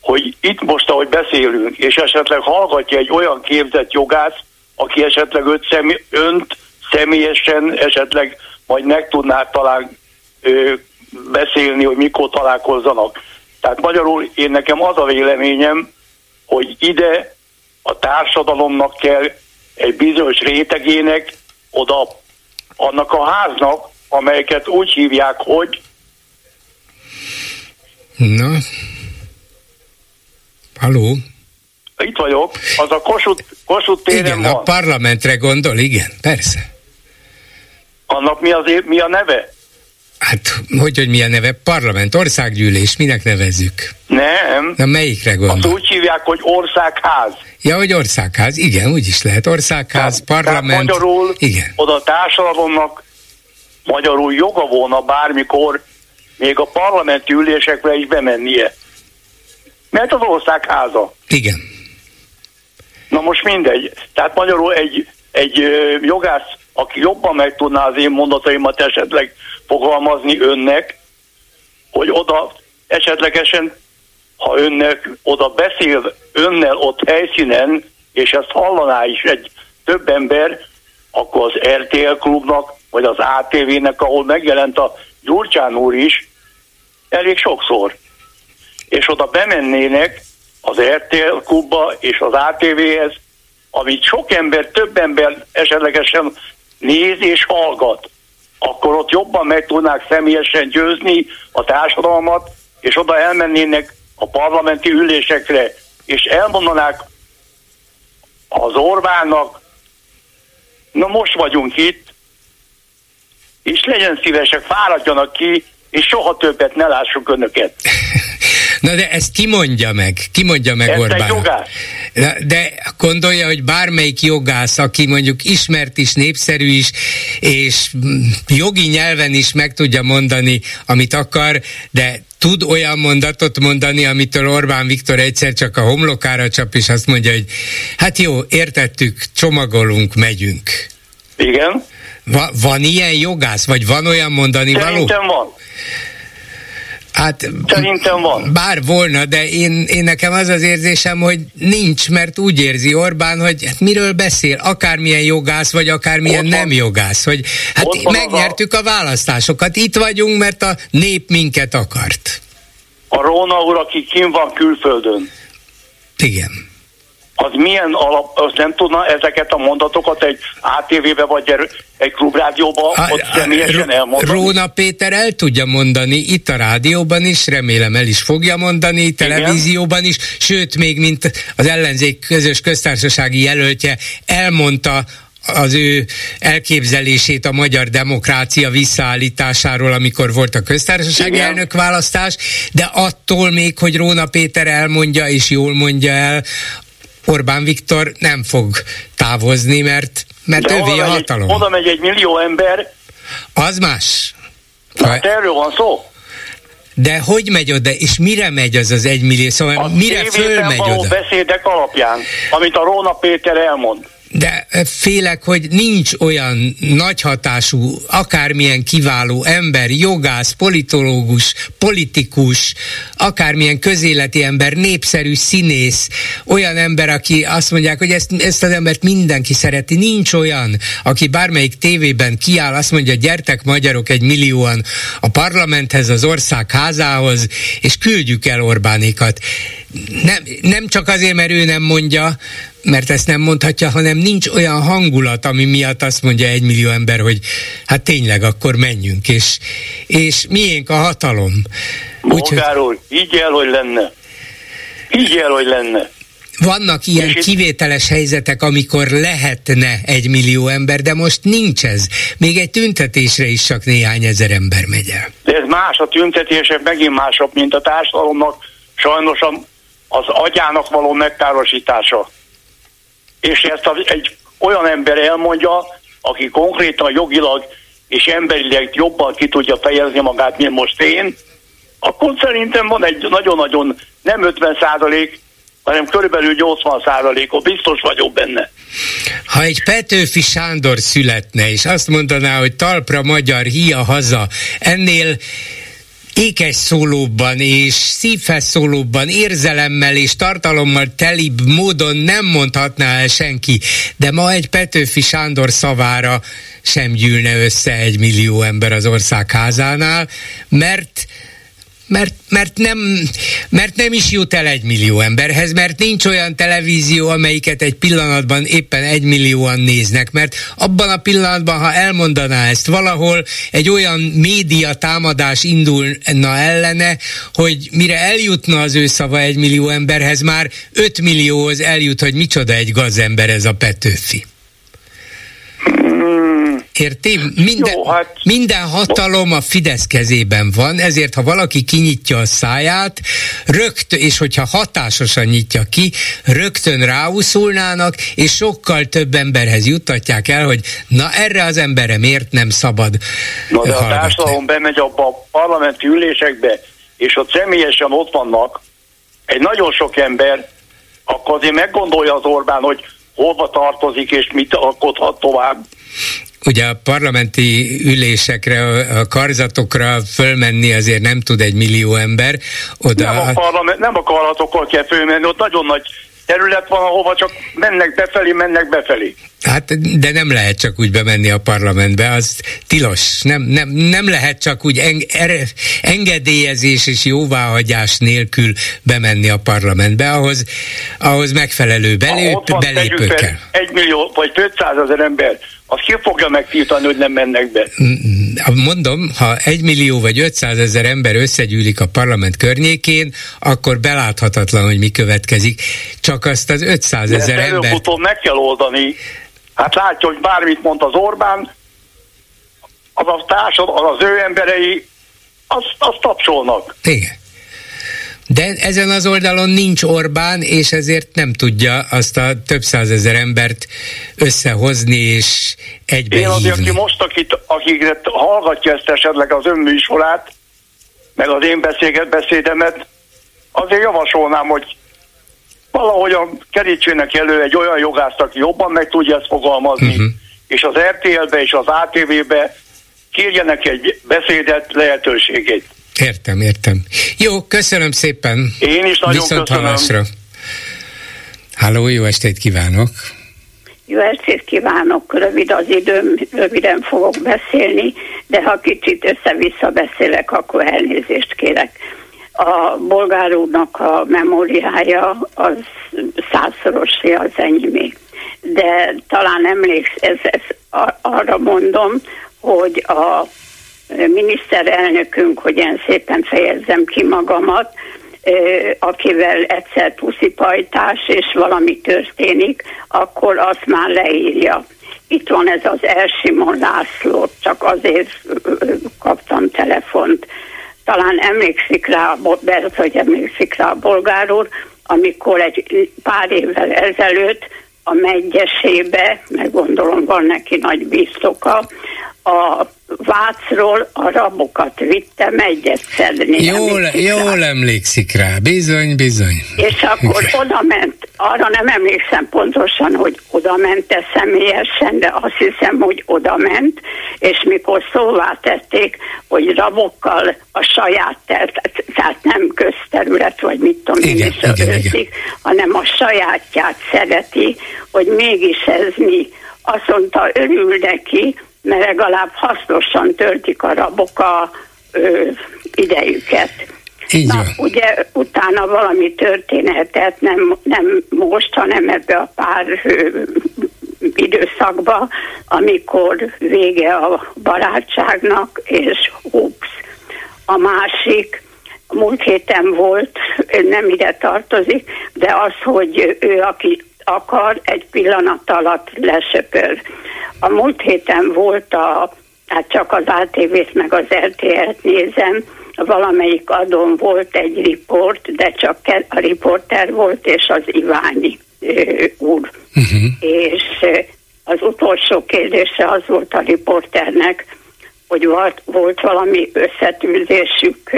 hogy itt most, ahogy beszélünk, és esetleg hallgatja egy olyan képzett jogász, aki esetleg öt személy, önt személyesen esetleg majd meg tudná talán ö, beszélni, hogy mikor találkozzanak. Tehát magyarul én nekem az a véleményem, hogy ide a társadalomnak kell egy bizonyos rétegének oda annak a háznak, amelyeket úgy hívják, hogy Na, Haló? Itt vagyok, az a Kossuth, Kossuth téren Igen, van. a parlamentre gondol, igen, persze. Annak mi, az, mi a neve? Hát, hogy, hogy mi a neve? Parlament, országgyűlés, minek nevezzük? Nem. Na, melyikre Azt gondol? úgy hívják, hogy országház. Ja, hogy országház, igen, úgy is lehet. Országház, Tehát parlament. magyarul Igen. oda a társadalomnak magyarul joga volna bármikor még a parlamenti ülésekre is bemennie. Mert az országháza. Igen. Na most mindegy. Tehát magyarul egy, egy jogász, aki jobban meg tudná az én mondataimat esetleg fogalmazni önnek, hogy oda esetlegesen, ha önnek oda beszél önnel ott helyszínen, és ezt hallaná is egy több ember, akkor az RTL klubnak, vagy az ATV-nek, ahol megjelent a Gyurcsán úr is, elég sokszor. És oda bemennének az RTL klubba és az ATV-hez, amit sok ember, több ember esetlegesen néz és hallgat, akkor ott jobban meg tudnák személyesen győzni a társadalmat, és oda elmennének a parlamenti ülésekre, és elmondanák az Orbánnak, na most vagyunk itt, és legyen szívesek, fáradjanak ki, és soha többet ne lássuk önöket. *laughs* Na de ezt ki mondja meg? Ki mondja meg Ezt Orbán? jogász. De, gondolja, hogy bármelyik jogász, aki mondjuk ismert is, népszerű is, és jogi nyelven is meg tudja mondani, amit akar, de tud olyan mondatot mondani, amitől Orbán Viktor egyszer csak a homlokára csap, és azt mondja, hogy hát jó, értettük, csomagolunk, megyünk. Igen? Va, van ilyen jogász, vagy van olyan mondani való? Szerintem van. Hát, Szerintem van. Bár volna, de én, én nekem az az érzésem, hogy nincs, mert úgy érzi Orbán, hogy hát miről beszél, akármilyen jogász, vagy akármilyen Ott van. nem jogász, hogy hát Ott van megnyertük a választásokat, itt vagyunk, mert a nép minket akart. A Róna úr, aki kim van külföldön, Igen. Az milyen alap, az nem tudna ezeket a mondatokat egy ATV-be vagy egy- klubrádióba A- ott a- személyesen Ro- elmondani? Róna Péter el tudja mondani, itt a rádióban is, remélem el is fogja mondani, televízióban is, sőt, még mint az ellenzék közös köztársasági jelöltje elmondta az ő elképzelését a magyar demokrácia visszaállításáról, amikor volt a köztársasági Igen. elnök választás, de attól még, hogy Róna Péter elmondja és jól mondja el, Orbán Viktor nem fog távozni, mert, mert De övé a megy, egy, hatalom. oda megy egy millió ember, Az más. hát erről van szó. De hogy megy oda, és mire megy az az egymillió? Szóval A mire fölmegy oda? beszédek alapján, amit a Róna Péter elmond. De félek, hogy nincs olyan nagy hatású, akármilyen kiváló ember, jogász, politológus, politikus, akármilyen közéleti ember, népszerű színész, olyan ember, aki azt mondják, hogy ezt, ezt az embert mindenki szereti. Nincs olyan, aki bármelyik tévében kiáll, azt mondja, gyertek magyarok egy millióan a parlamenthez, az ország házához, és küldjük el Orbánékat. Nem, nem csak azért, mert ő nem mondja, mert ezt nem mondhatja, hanem nincs olyan hangulat, ami miatt azt mondja egy millió ember, hogy hát tényleg akkor menjünk, és, és miénk a hatalom. Bolgár úr, így el, hogy lenne. Így el, hogy lenne. vannak ilyen kivételes helyzetek, amikor lehetne egy millió ember, de most nincs ez. Még egy tüntetésre is csak néhány ezer ember megy el. De ez más, a tüntetések megint másabb, mint a társadalomnak sajnos az agyának való megkárosítása. És ezt a, egy olyan ember elmondja, aki konkrétan jogilag és emberileg jobban ki tudja fejezni magát, mint most én, akkor szerintem van egy nagyon-nagyon nem 50 százalék, hanem körülbelül 80 százalékot, biztos vagyok benne. Ha egy Petőfi Sándor születne, és azt mondaná, hogy talpra magyar, hia haza, ennél ékes szólóban és szívhez szólóban, érzelemmel és tartalommal telibb módon nem mondhatná el senki, de ma egy Petőfi Sándor szavára sem gyűlne össze egy millió ember az ország házánál, mert mert, mert, nem, mert nem is jut el egy millió emberhez, mert nincs olyan televízió, amelyiket egy pillanatban éppen egy millióan néznek, mert abban a pillanatban, ha elmondaná ezt valahol, egy olyan média támadás indulna ellene, hogy mire eljutna az ő szava egy millió emberhez, már öt millióhoz eljut, hogy micsoda egy gazember ez a Petőfi. Érti? Minden, Jó, hát... minden hatalom a Fidesz kezében van, ezért ha valaki kinyitja a száját, rögtön, és hogyha hatásosan nyitja ki, rögtön ráúszulnának, és sokkal több emberhez juttatják el, hogy na erre az emberre miért nem szabad Na de hallgatni. a társadalom bemegy abba a parlamenti ülésekbe, és ott személyesen ott vannak egy nagyon sok ember, akkor azért meggondolja az Orbán, hogy hova tartozik és mit alkothat tovább ugye a parlamenti ülésekre, a karzatokra fölmenni azért nem tud egy millió ember. Oda... Nem, a parlament, nem a karzatokkal kell fölmenni, ott nagyon nagy terület van, ahova csak mennek befelé, mennek befelé. Hát, de nem lehet csak úgy bemenni a parlamentbe, az tilos. Nem, nem, nem lehet csak úgy en, er, engedélyezés és jóváhagyás nélkül bemenni a parlamentbe, ahhoz, ahhoz megfelelő belép, belépő kell. Egy millió vagy 500 ezer ember az ki fogja megtiltani, hogy nem mennek be? Mondom, ha egy millió vagy 500 ezer ember összegyűlik a parlament környékén, akkor beláthatatlan, hogy mi következik. Csak azt az 500 ezer ember... meg kell oldani. Hát látja, hogy bármit mond az Orbán, az a társadalom, az ő emberei, azt, azt tapsolnak. Igen. De ezen az oldalon nincs Orbán, és ezért nem tudja azt a több százezer embert összehozni és egybe Én azért, aki most, akit, akik hallgatja ezt esetleg az önműsorát, meg az én beszéget, beszédemet, azért javasolnám, hogy valahogyan kerítsének elő egy olyan jogászt, aki jobban meg tudja ezt fogalmazni, uh-huh. és az RTL-be és az ATV-be kérjenek egy beszédet lehetőségét. Értem, értem. Jó, köszönöm szépen. Én is nagyon Viszont köszönöm. Hallásra. Háló, jó estét kívánok! Jó estét kívánok, rövid az időm, röviden fogok beszélni, de ha kicsit össze-vissza beszélek, akkor elnézést kérek. A bolgár úrnak a memóriája az százszorosé az enyémé. De talán emléksz, ez, ez arra mondom, hogy a miniszterelnökünk, hogy én szépen fejezzem ki magamat, akivel egyszer puszipajtás és valami történik, akkor azt már leírja. Itt van ez az Elsimon László, csak azért kaptam telefont. Talán emlékszik rá, Bert, hogy emlékszik rá a bolgár úr, amikor egy pár évvel ezelőtt a megyesébe, meg gondolom van neki nagy biztoka, a Vácról a rabokat vittem egyet szedni. Jól, jól rá. emlékszik rá, bizony, bizony. És akkor oda ment, arra nem emlékszem pontosan, hogy oda ment-e személyesen, de azt hiszem, hogy oda ment, és mikor szóvá tették, hogy rabokkal a saját tert, tehát nem közterület, vagy mit tudom igen, én is igen, igen. hanem a sajátját szereti, hogy mégis ez mi. Azt mondta, örül neki, mert legalább hasznosan töltik a rabok a ö, idejüket. Így Na, ugye utána valami történetet, nem, nem most, hanem ebbe a pár ö, időszakba, amikor vége a barátságnak, és ups, a másik, múlt héten volt, nem ide tartozik, de az, hogy ő, aki akar, egy pillanat alatt lesöpör. A múlt héten volt a, hát csak az ATV-t meg az RTL-t nézem, valamelyik adón volt egy riport, de csak a riporter volt, és az Iványi úr. Uh-huh. És az utolsó kérdése az volt a riporternek, hogy volt, volt valami összetűzésük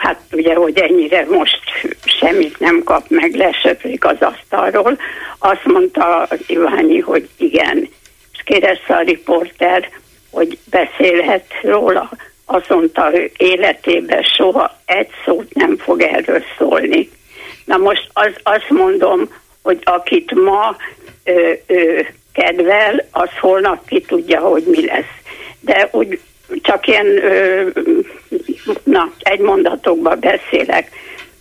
hát ugye, hogy ennyire most semmit nem kap meg, lesöprik az asztalról. Azt mondta Iványi, hogy igen. És kérdezte a riporter, hogy beszélhet róla. Azt mondta, hogy életében soha egy szót nem fog erről szólni. Na most az, azt mondom, hogy akit ma ö, ö, kedvel, az holnap ki tudja, hogy mi lesz. De úgy csak ilyen, ö, na, egy mondatokban beszélek.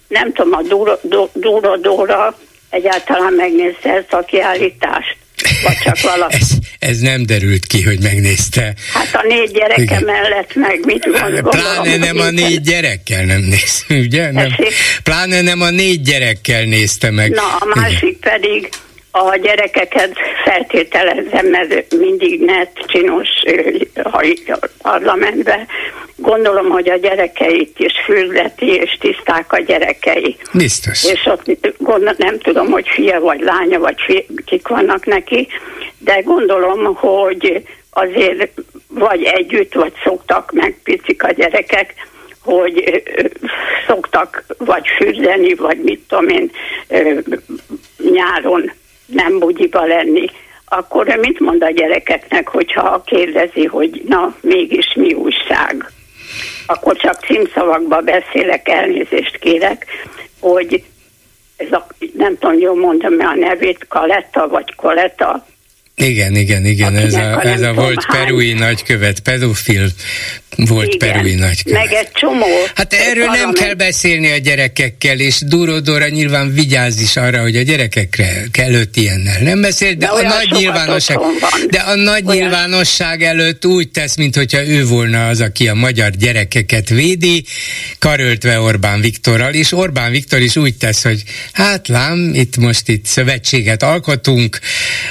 Nem tudom, a Dúra, Dúra Dóra egyáltalán megnézte ezt a kiállítást. Vagy csak *laughs* valaki. ez, ez nem derült ki, hogy megnézte. Hát a négy gyereke Igen. mellett meg mit *laughs* gondol? Pláne nem a négy gyerekkel nem nézte, ugye? Nem. Pláne nem a négy gyerekkel nézte meg. Na, a másik Igen. pedig a gyerekeket feltételezem, mert mindig net csinos a parlamentbe. Gondolom, hogy a gyerekeit is fürdeti, és tiszták a gyerekei. Biztos. És ott gondol, nem tudom, hogy fia vagy lánya, vagy fia, kik vannak neki, de gondolom, hogy azért vagy együtt, vagy szoktak meg picik a gyerekek, hogy szoktak vagy fürdeni, vagy mit tudom én, nyáron nem bugyiba lenni, akkor mit mond a gyerekeknek, hogyha kérdezi, hogy na, mégis mi újság? Akkor csak címszavakba beszélek, elnézést kérek, hogy ez a, nem tudom, jól mondom a nevét, Kaletta vagy Koletta, igen, igen, igen, ez a, ez a volt hány. perui nagykövet, pedofil volt igen, perui nagykövet. Meg egy csomó. Hát erről nem nem kell beszélni a gyerekekkel, és Dóra nyilván vigyáz is arra, hogy a gyerekekre előtt ilyennel nem beszél, de, de a nagy nyilvánosság, de a nagy olyan. nyilvánosság előtt úgy tesz, mintha ő volna az, aki a magyar gyerekeket védi, karöltve Orbán Viktorral, és Orbán Viktor is úgy tesz, hogy hát lám, itt most itt szövetséget alkotunk,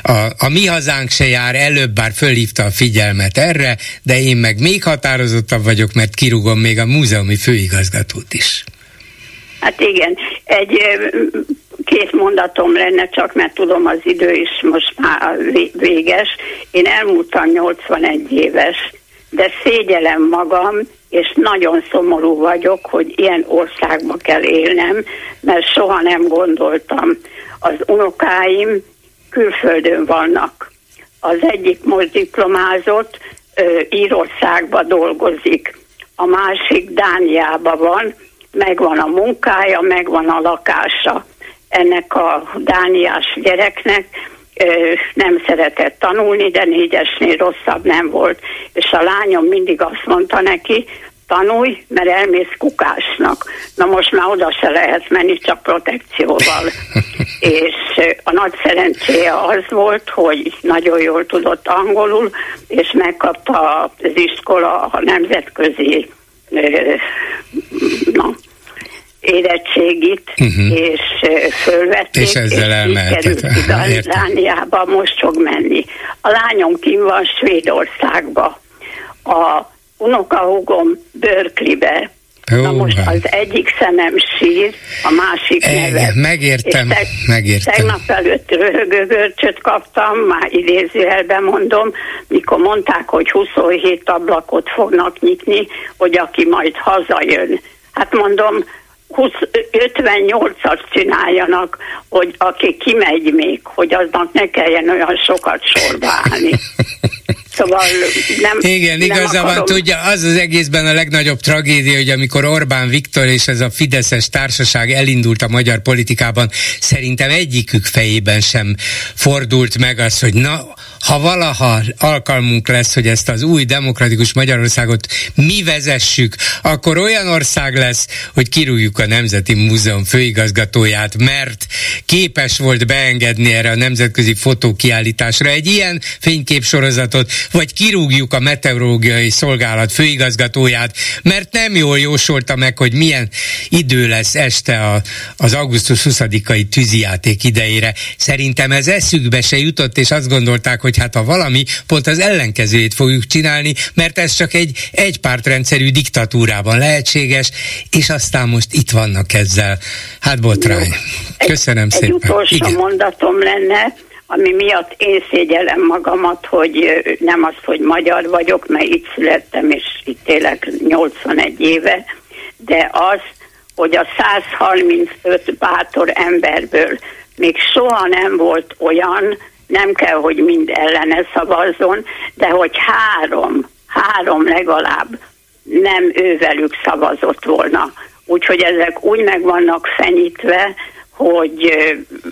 a, a mi hazánk se jár előbb, bár fölhívta a figyelmet erre, de én meg még határozottabb vagyok, mert kirúgom még a múzeumi főigazgatót is. Hát igen, egy két mondatom lenne csak, mert tudom az idő is most már véges. Én elmúltam 81 éves, de szégyelem magam, és nagyon szomorú vagyok, hogy ilyen országba kell élnem, mert soha nem gondoltam. Az unokáim külföldön vannak. Az egyik most diplomázott, Írországba dolgozik, a másik Dániába van, megvan a munkája, megvan a lakása. Ennek a dániás gyereknek nem szeretett tanulni, de négyesnél rosszabb nem volt. És a lányom mindig azt mondta neki, tanulj, mert elmész kukásnak. Na most már oda se lehet menni, csak protekcióval. *laughs* és a nagy szerencséje az volt, hogy nagyon jól tudott angolul, és megkapta az iskola a nemzetközi na, érettségit, uh-huh. és fölvették, és ezzel elmehetett. *laughs* Dániába most fog menni. A lányom kim van Svédországba. A unokahúgom Berkeleybe. Jó, Na most az egyik szemem sír, a másik Ege, nevet. Megértem, te, megértem. Tegnap előtt röhögőgörcsöt kaptam, már idézőjelben mondom, mikor mondták, hogy 27 ablakot fognak nyitni, hogy aki majd hazajön. Hát mondom, 58-at csináljanak, hogy aki kimegy még, hogy aznak ne kelljen olyan sokat sorba állni. *laughs* Szóval nem Igen, igaza van, tudja, az az egészben a legnagyobb tragédia, hogy amikor Orbán Viktor és ez a Fideszes társaság elindult a magyar politikában, szerintem egyikük fejében sem fordult meg az, hogy na, ha valaha alkalmunk lesz, hogy ezt az új demokratikus Magyarországot mi vezessük, akkor olyan ország lesz, hogy kirúgjuk a Nemzeti Múzeum főigazgatóját, mert képes volt beengedni erre a nemzetközi fotókiállításra egy ilyen fényképsorozatot, vagy kirúgjuk a meteorológiai szolgálat főigazgatóját, mert nem jól jósolta meg, hogy milyen idő lesz este a, az augusztus 20-ai tűzijáték idejére. Szerintem ez eszükbe se jutott, és azt gondolták, hogy hát ha valami, pont az ellenkezőjét fogjuk csinálni, mert ez csak egy egypártrendszerű diktatúrában lehetséges, és aztán most itt vannak ezzel. Hát botrány. Köszönöm egy, szépen. Egy utolsó Igen. mondatom lenne, ami miatt én szégyellem magamat, hogy nem az, hogy magyar vagyok, mert itt születtem, és itt élek 81 éve, de az, hogy a 135 bátor emberből még soha nem volt olyan, nem kell, hogy mind ellene szavazzon, de hogy három, három legalább nem ővelük szavazott volna. Úgyhogy ezek úgy meg vannak fenyítve, hogy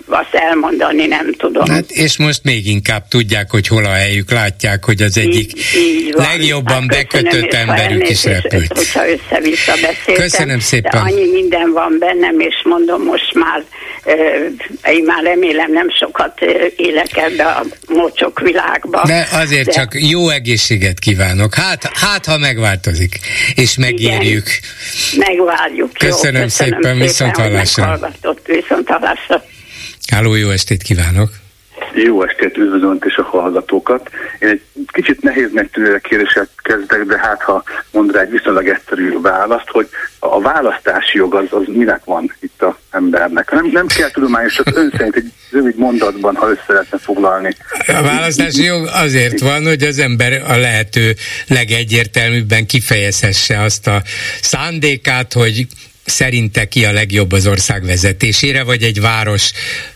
azt elmondani nem tudom. Hát és most még inkább tudják, hogy hol a helyük, látják, hogy az egyik így, így legjobban hát bekötött emberük is repült. Hogyha össze-vissza beszéltem. Köszönöm szépen. De annyi minden van bennem, és mondom, most már én már remélem nem sokat élek ebbe a mocsok világba. De azért de... csak jó egészséget kívánok. Hát, hát ha megváltozik, és megírjuk. Igen, megvárjuk. Köszönöm, jó, köszönöm szépen, szépen viszont hallásra. Viszont hallásra. Háló, jó estét kívánok! Jó estét, üdvözlöm és a hallgatókat. Én egy kicsit nehéz megtűnő kérdéssel kezdek, de hát ha mond rá egy viszonylag egyszerű választ, hogy a választási jog az, az minek van itt a embernek. Nem, nem kell tudományos, csak ön szerint egy rövid mondatban, ha össze lehetne foglalni. A választási jog azért van, hogy az ember a lehető legegyértelműbben kifejezhesse azt a szándékát, hogy szerinte ki a legjobb az ország vezetésére, vagy egy város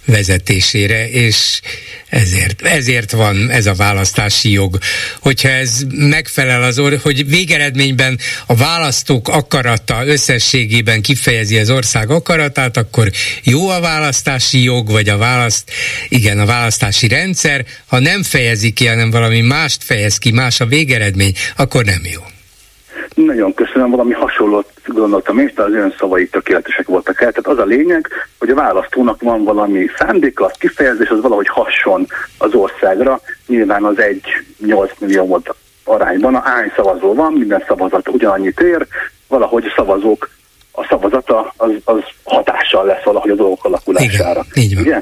vezetésére, és ezért, ezért van ez a választási jog. Hogyha ez megfelel az, or- hogy végeredményben a választók akarata összességében kifejezi az ország akaratát, akkor jó a választási jog, vagy a választ, igen, a választási rendszer, ha nem fejezi ki, hanem valami mást fejez ki, más a végeredmény, akkor nem jó. Nagyon köszönöm, valami hasonlót gondoltam én, de az ön szavai tökéletesek voltak el. Tehát az a lényeg, hogy a választónak van valami szándéka, az kifejezés, az valahogy hasson az országra. Nyilván az egy 8 millió volt arányban, a hány szavazó van, minden szavazat ugyanannyit ér, valahogy a szavazók, a szavazata az, az hatással lesz valahogy a dolgok alakulására. Igen, így van. Ugye?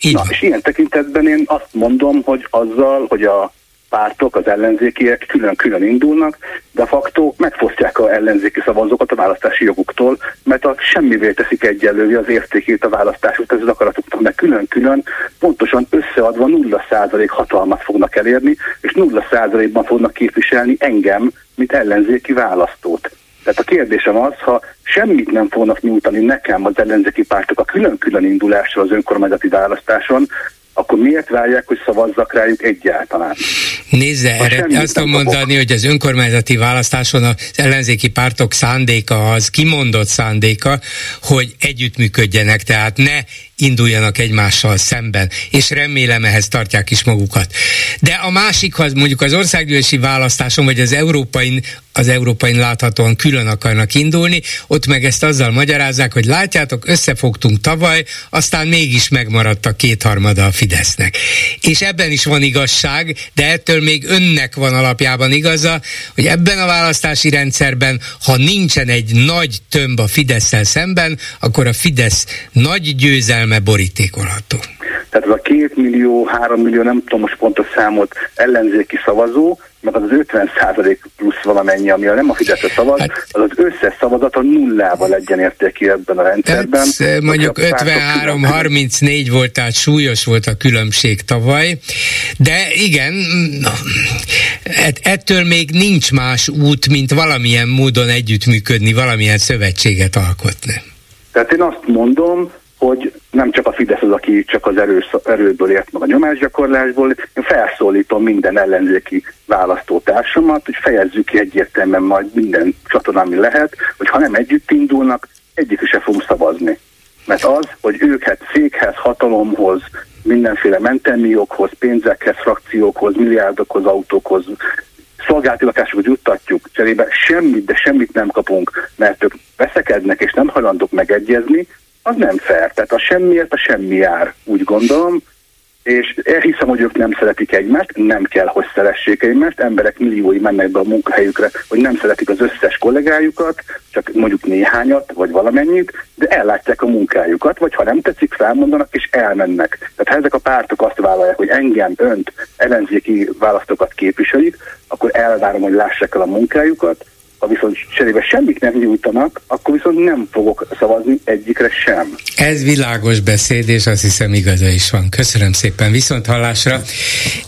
Így Na, van. és ilyen tekintetben én azt mondom, hogy azzal, hogy a pártok, az ellenzékiek külön-külön indulnak, de facto megfosztják a ellenzéki szavazókat a választási joguktól, mert a semmivé teszik egyelőre az értékét a választásuk, ez az akaratuknak, mert külön-külön pontosan összeadva 0% hatalmat fognak elérni, és 0%-ban fognak képviselni engem, mint ellenzéki választót. Tehát a kérdésem az, ha semmit nem fognak nyújtani nekem az ellenzéki pártok a külön-külön indulásra az önkormányzati választáson, akkor miért várják, hogy szavazzak rájuk egyáltalán? Nézze, erre azt tudom mondani, hogy az önkormányzati választáson az ellenzéki pártok szándéka az kimondott szándéka, hogy együttműködjenek, tehát ne induljanak egymással szemben, és remélem ehhez tartják is magukat. De a másikhoz, mondjuk az országgyűlési választáson, vagy az európai, az európai láthatóan külön akarnak indulni, ott meg ezt azzal magyarázzák, hogy látjátok, összefogtunk tavaly, aztán mégis megmaradt a kétharmada a Fidesznek. És ebben is van igazság, de ettől még önnek van alapjában igaza, hogy ebben a választási rendszerben, ha nincsen egy nagy tömb a fidesz szemben, akkor a Fidesz nagy győzelme borítékolható. Tehát ez a két millió, három millió, nem tudom most pontos számot ellenzéki szavazó, meg az 50 százalék plusz valamennyi, ami a nem a Fideszre szavaz, hát, az az összes szavazat a nullával legyen értékű ebben a rendszerben. Hát, mondjuk 53-34 volt, tehát súlyos volt a különbség tavaly, de igen, na, ettől még nincs más út, mint valamilyen módon együttműködni, valamilyen szövetséget alkotni. Tehát én azt mondom, hogy nem csak a Fidesz az, aki csak az erős, erőből ért meg a nyomásgyakorlásból, én felszólítom minden ellenzéki választótársamat, hogy fejezzük ki egyértelműen majd minden csatornán, ami lehet, hogy ha nem együtt indulnak, egyik se fogunk szavazni. Mert az, hogy őket székhez, hatalomhoz, mindenféle mentelmi joghoz, pénzekhez, frakciókhoz, milliárdokhoz, autókhoz, szolgáltatásokat juttatjuk, cserébe semmit, de semmit nem kapunk, mert ők veszekednek és nem hajlandók megegyezni, az nem fair. Tehát a semmiért a semmi jár, úgy gondolom, és hiszem, hogy ők nem szeretik egymást, nem kell, hogy szeressék egymást, emberek milliói mennek be a munkahelyükre, hogy nem szeretik az összes kollégájukat, csak mondjuk néhányat, vagy valamennyit, de ellátják a munkájukat, vagy ha nem tetszik, felmondanak és elmennek. Tehát ha ezek a pártok azt vállalják, hogy engem, önt, ellenzéki választókat képviselik, akkor elvárom, hogy lássák el a munkájukat, ha viszont cserébe semmit nem nyújtanak, akkor viszont nem fogok szavazni egyikre sem. Ez világos beszéd, és azt hiszem igaza is van. Köszönöm szépen viszont hallásra,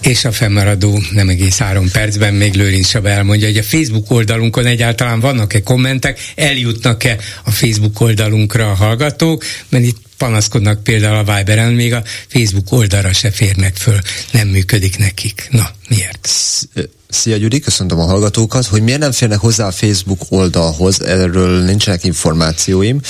és a fennmaradó nem egész három percben még Lőrinc Saba elmondja, hogy a Facebook oldalunkon egyáltalán vannak-e kommentek, eljutnak-e a Facebook oldalunkra a hallgatók, mert itt panaszkodnak például a Viberen, még a Facebook oldalra se férnek föl, nem működik nekik. Na, miért? Szia Gyuri, köszöntöm a hallgatókat, hogy miért nem férnek hozzá a Facebook oldalhoz, erről nincsenek információim.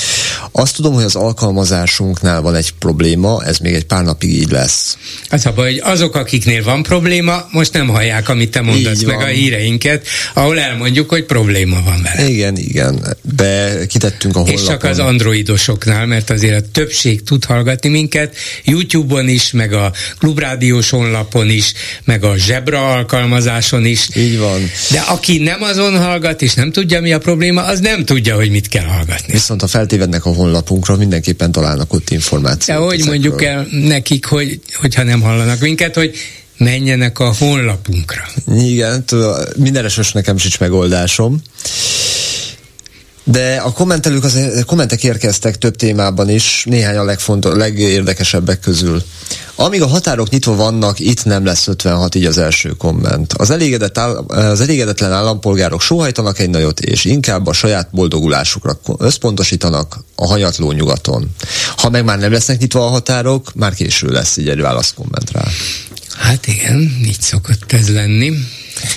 Azt tudom, hogy az alkalmazásunknál van egy probléma, ez még egy pár napig így lesz. Az a baj, hogy azok, akiknél van probléma, most nem hallják, amit te mondasz, meg a híreinket, ahol elmondjuk, hogy probléma van vele. Igen, igen, de kitettünk a honlapon. És csak az androidosoknál, mert azért a többség tud hallgatni minket, YouTube-on is, meg a klubrádiós honlapon is, meg a zebra alkalmazáson is. Így van. De aki nem azon hallgat, és nem tudja, mi a probléma, az nem tudja, hogy mit kell hallgatni. Viszont ha feltévednek a honlapunkra, mindenképpen találnak ott információt. De hogy mondjuk el nekik, hogy, hogyha nem hallanak minket, hogy menjenek a honlapunkra. Igen, minden eses nekem sincs megoldásom. De a kommentelők, az, a kommentek érkeztek több témában is, néhány a legfontos, legérdekesebbek közül. Amíg a határok nyitva vannak, itt nem lesz 56, így az első komment. Az, elégedett áll, az elégedetlen állampolgárok sóhajtanak egy nagyot, és inkább a saját boldogulásukra összpontosítanak a hanyatló nyugaton. Ha meg már nem lesznek nyitva a határok, már késő lesz, így egy válaszkomment rá. Hát igen, így szokott ez lenni.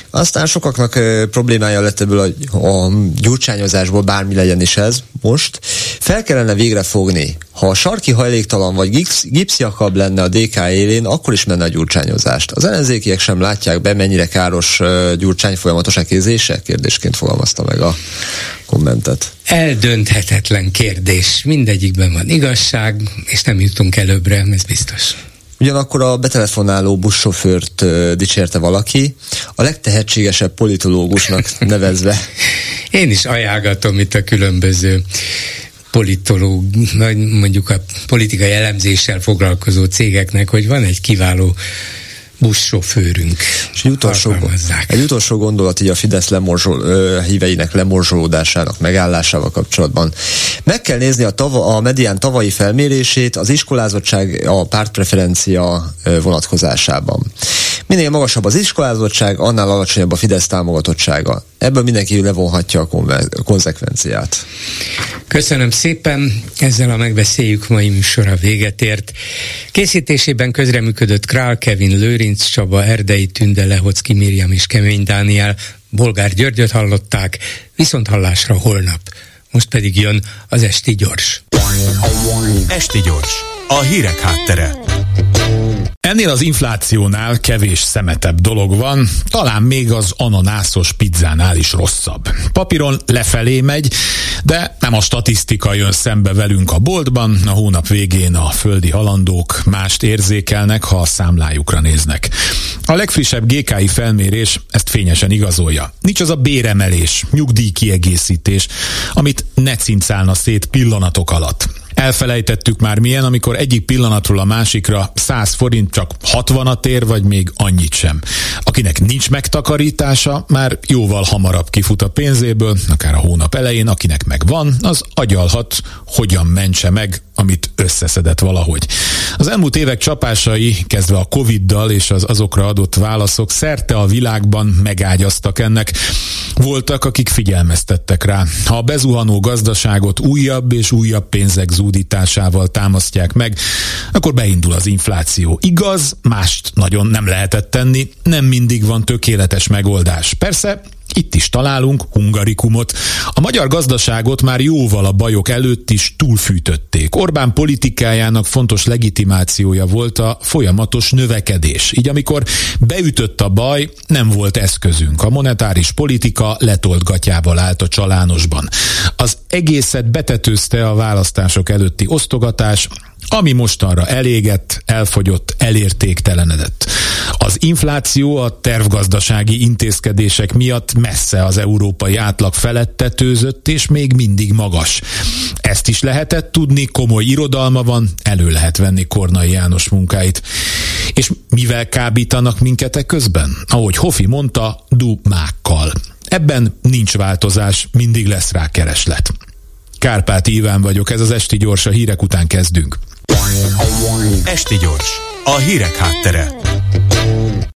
Aztán sokaknak ö, problémája lett ebből a, a gyurcsányozásból, bármi legyen is ez most. Fel kellene végre fogni. Ha a sarki hajléktalan vagy gipsz, gipszjakab lenne a DK élén, akkor is menne a gyurcsányozást. Az ellenzékiek sem látják be, mennyire káros uh, gyurcsány folyamatosan kézése? Kérdésként fogalmazta meg a kommentet. Eldönthetetlen kérdés. Mindegyikben van igazság, és nem jutunk előbbre, ez biztos. Ugyanakkor a betelefonáló buszsofőrt dicsérte valaki, a legtehetségesebb politológusnak *laughs* nevezve. Én is ajánlgatom itt a különböző politológ, mondjuk a politikai elemzéssel foglalkozó cégeknek, hogy van egy kiváló buszsofőrünk. És egy utolsó, egy utolsó gondolat így a Fidesz lemorzsol, ö, híveinek lemorzsolódásának megállásával kapcsolatban. Meg kell nézni a, tava, a medián tavalyi felmérését az iskolázottság a pártpreferencia vonatkozásában. Minél magasabb az iskolázottság, annál alacsonyabb a Fidesz támogatottsága. Ebből mindenki levonhatja a konzekvenciát. Köszönöm szépen, ezzel a megbeszéljük mai műsora véget ért. Készítésében közreműködött Král Kevin Lőrinc Csaba, Erdei Tünde, Lehocki Miriam és Kemény Dániel, Bolgár Györgyöt hallották, viszont hallásra holnap. Most pedig jön az Esti Gyors. Esti Gyors, a hírek háttere. Ennél az inflációnál kevés szemetebb dolog van, talán még az ananászos pizzánál is rosszabb. Papíron lefelé megy, de nem a statisztika jön szembe velünk a boltban, a hónap végén a földi halandók mást érzékelnek, ha a számlájukra néznek. A legfrissebb GKI felmérés ezt fényesen igazolja. Nincs az a béremelés, nyugdíjkiegészítés, amit ne cincálna szét pillanatok alatt. Elfelejtettük már milyen, amikor egyik pillanatról a másikra 100 forint csak 60 ér, vagy még annyit sem. Akinek nincs megtakarítása, már jóval hamarabb kifut a pénzéből, akár a hónap elején, akinek meg van, az agyalhat, hogyan mentse meg, amit összeszedett valahogy. Az elmúlt évek csapásai, kezdve a Covid-dal és az azokra adott válaszok szerte a világban megágyaztak ennek. Voltak, akik figyelmeztettek rá. Ha a bezuhanó gazdaságot újabb és újabb pénzek zúdításával támasztják meg, akkor beindul az infláció. Igaz, mást nagyon nem lehetett tenni, nem mindig van tökéletes megoldás. Persze, itt is találunk hungarikumot. A magyar gazdaságot már jóval a bajok előtt is túlfűtötték. Orbán politikájának fontos legitimációja volt a folyamatos növekedés. Így amikor beütött a baj, nem volt eszközünk. A monetáris politika letolt gatyával állt a csalánosban. Az egészet betetőzte a választások előtti osztogatás, ami mostanra elégett, elfogyott, elértéktelenedett. Az infláció a tervgazdasági intézkedések miatt messze az európai átlag felett tetőzött, és még mindig magas. Ezt is lehetett tudni, komoly irodalma van, elő lehet venni Kornai János munkáit. És mivel kábítanak minket közben? Ahogy Hofi mondta, dumákkal. Ebben nincs változás, mindig lesz rá kereslet. Kárpát Iván vagyok, ez az Esti Gyors, a hírek után kezdünk. Esti Gyors, a hírek háttere.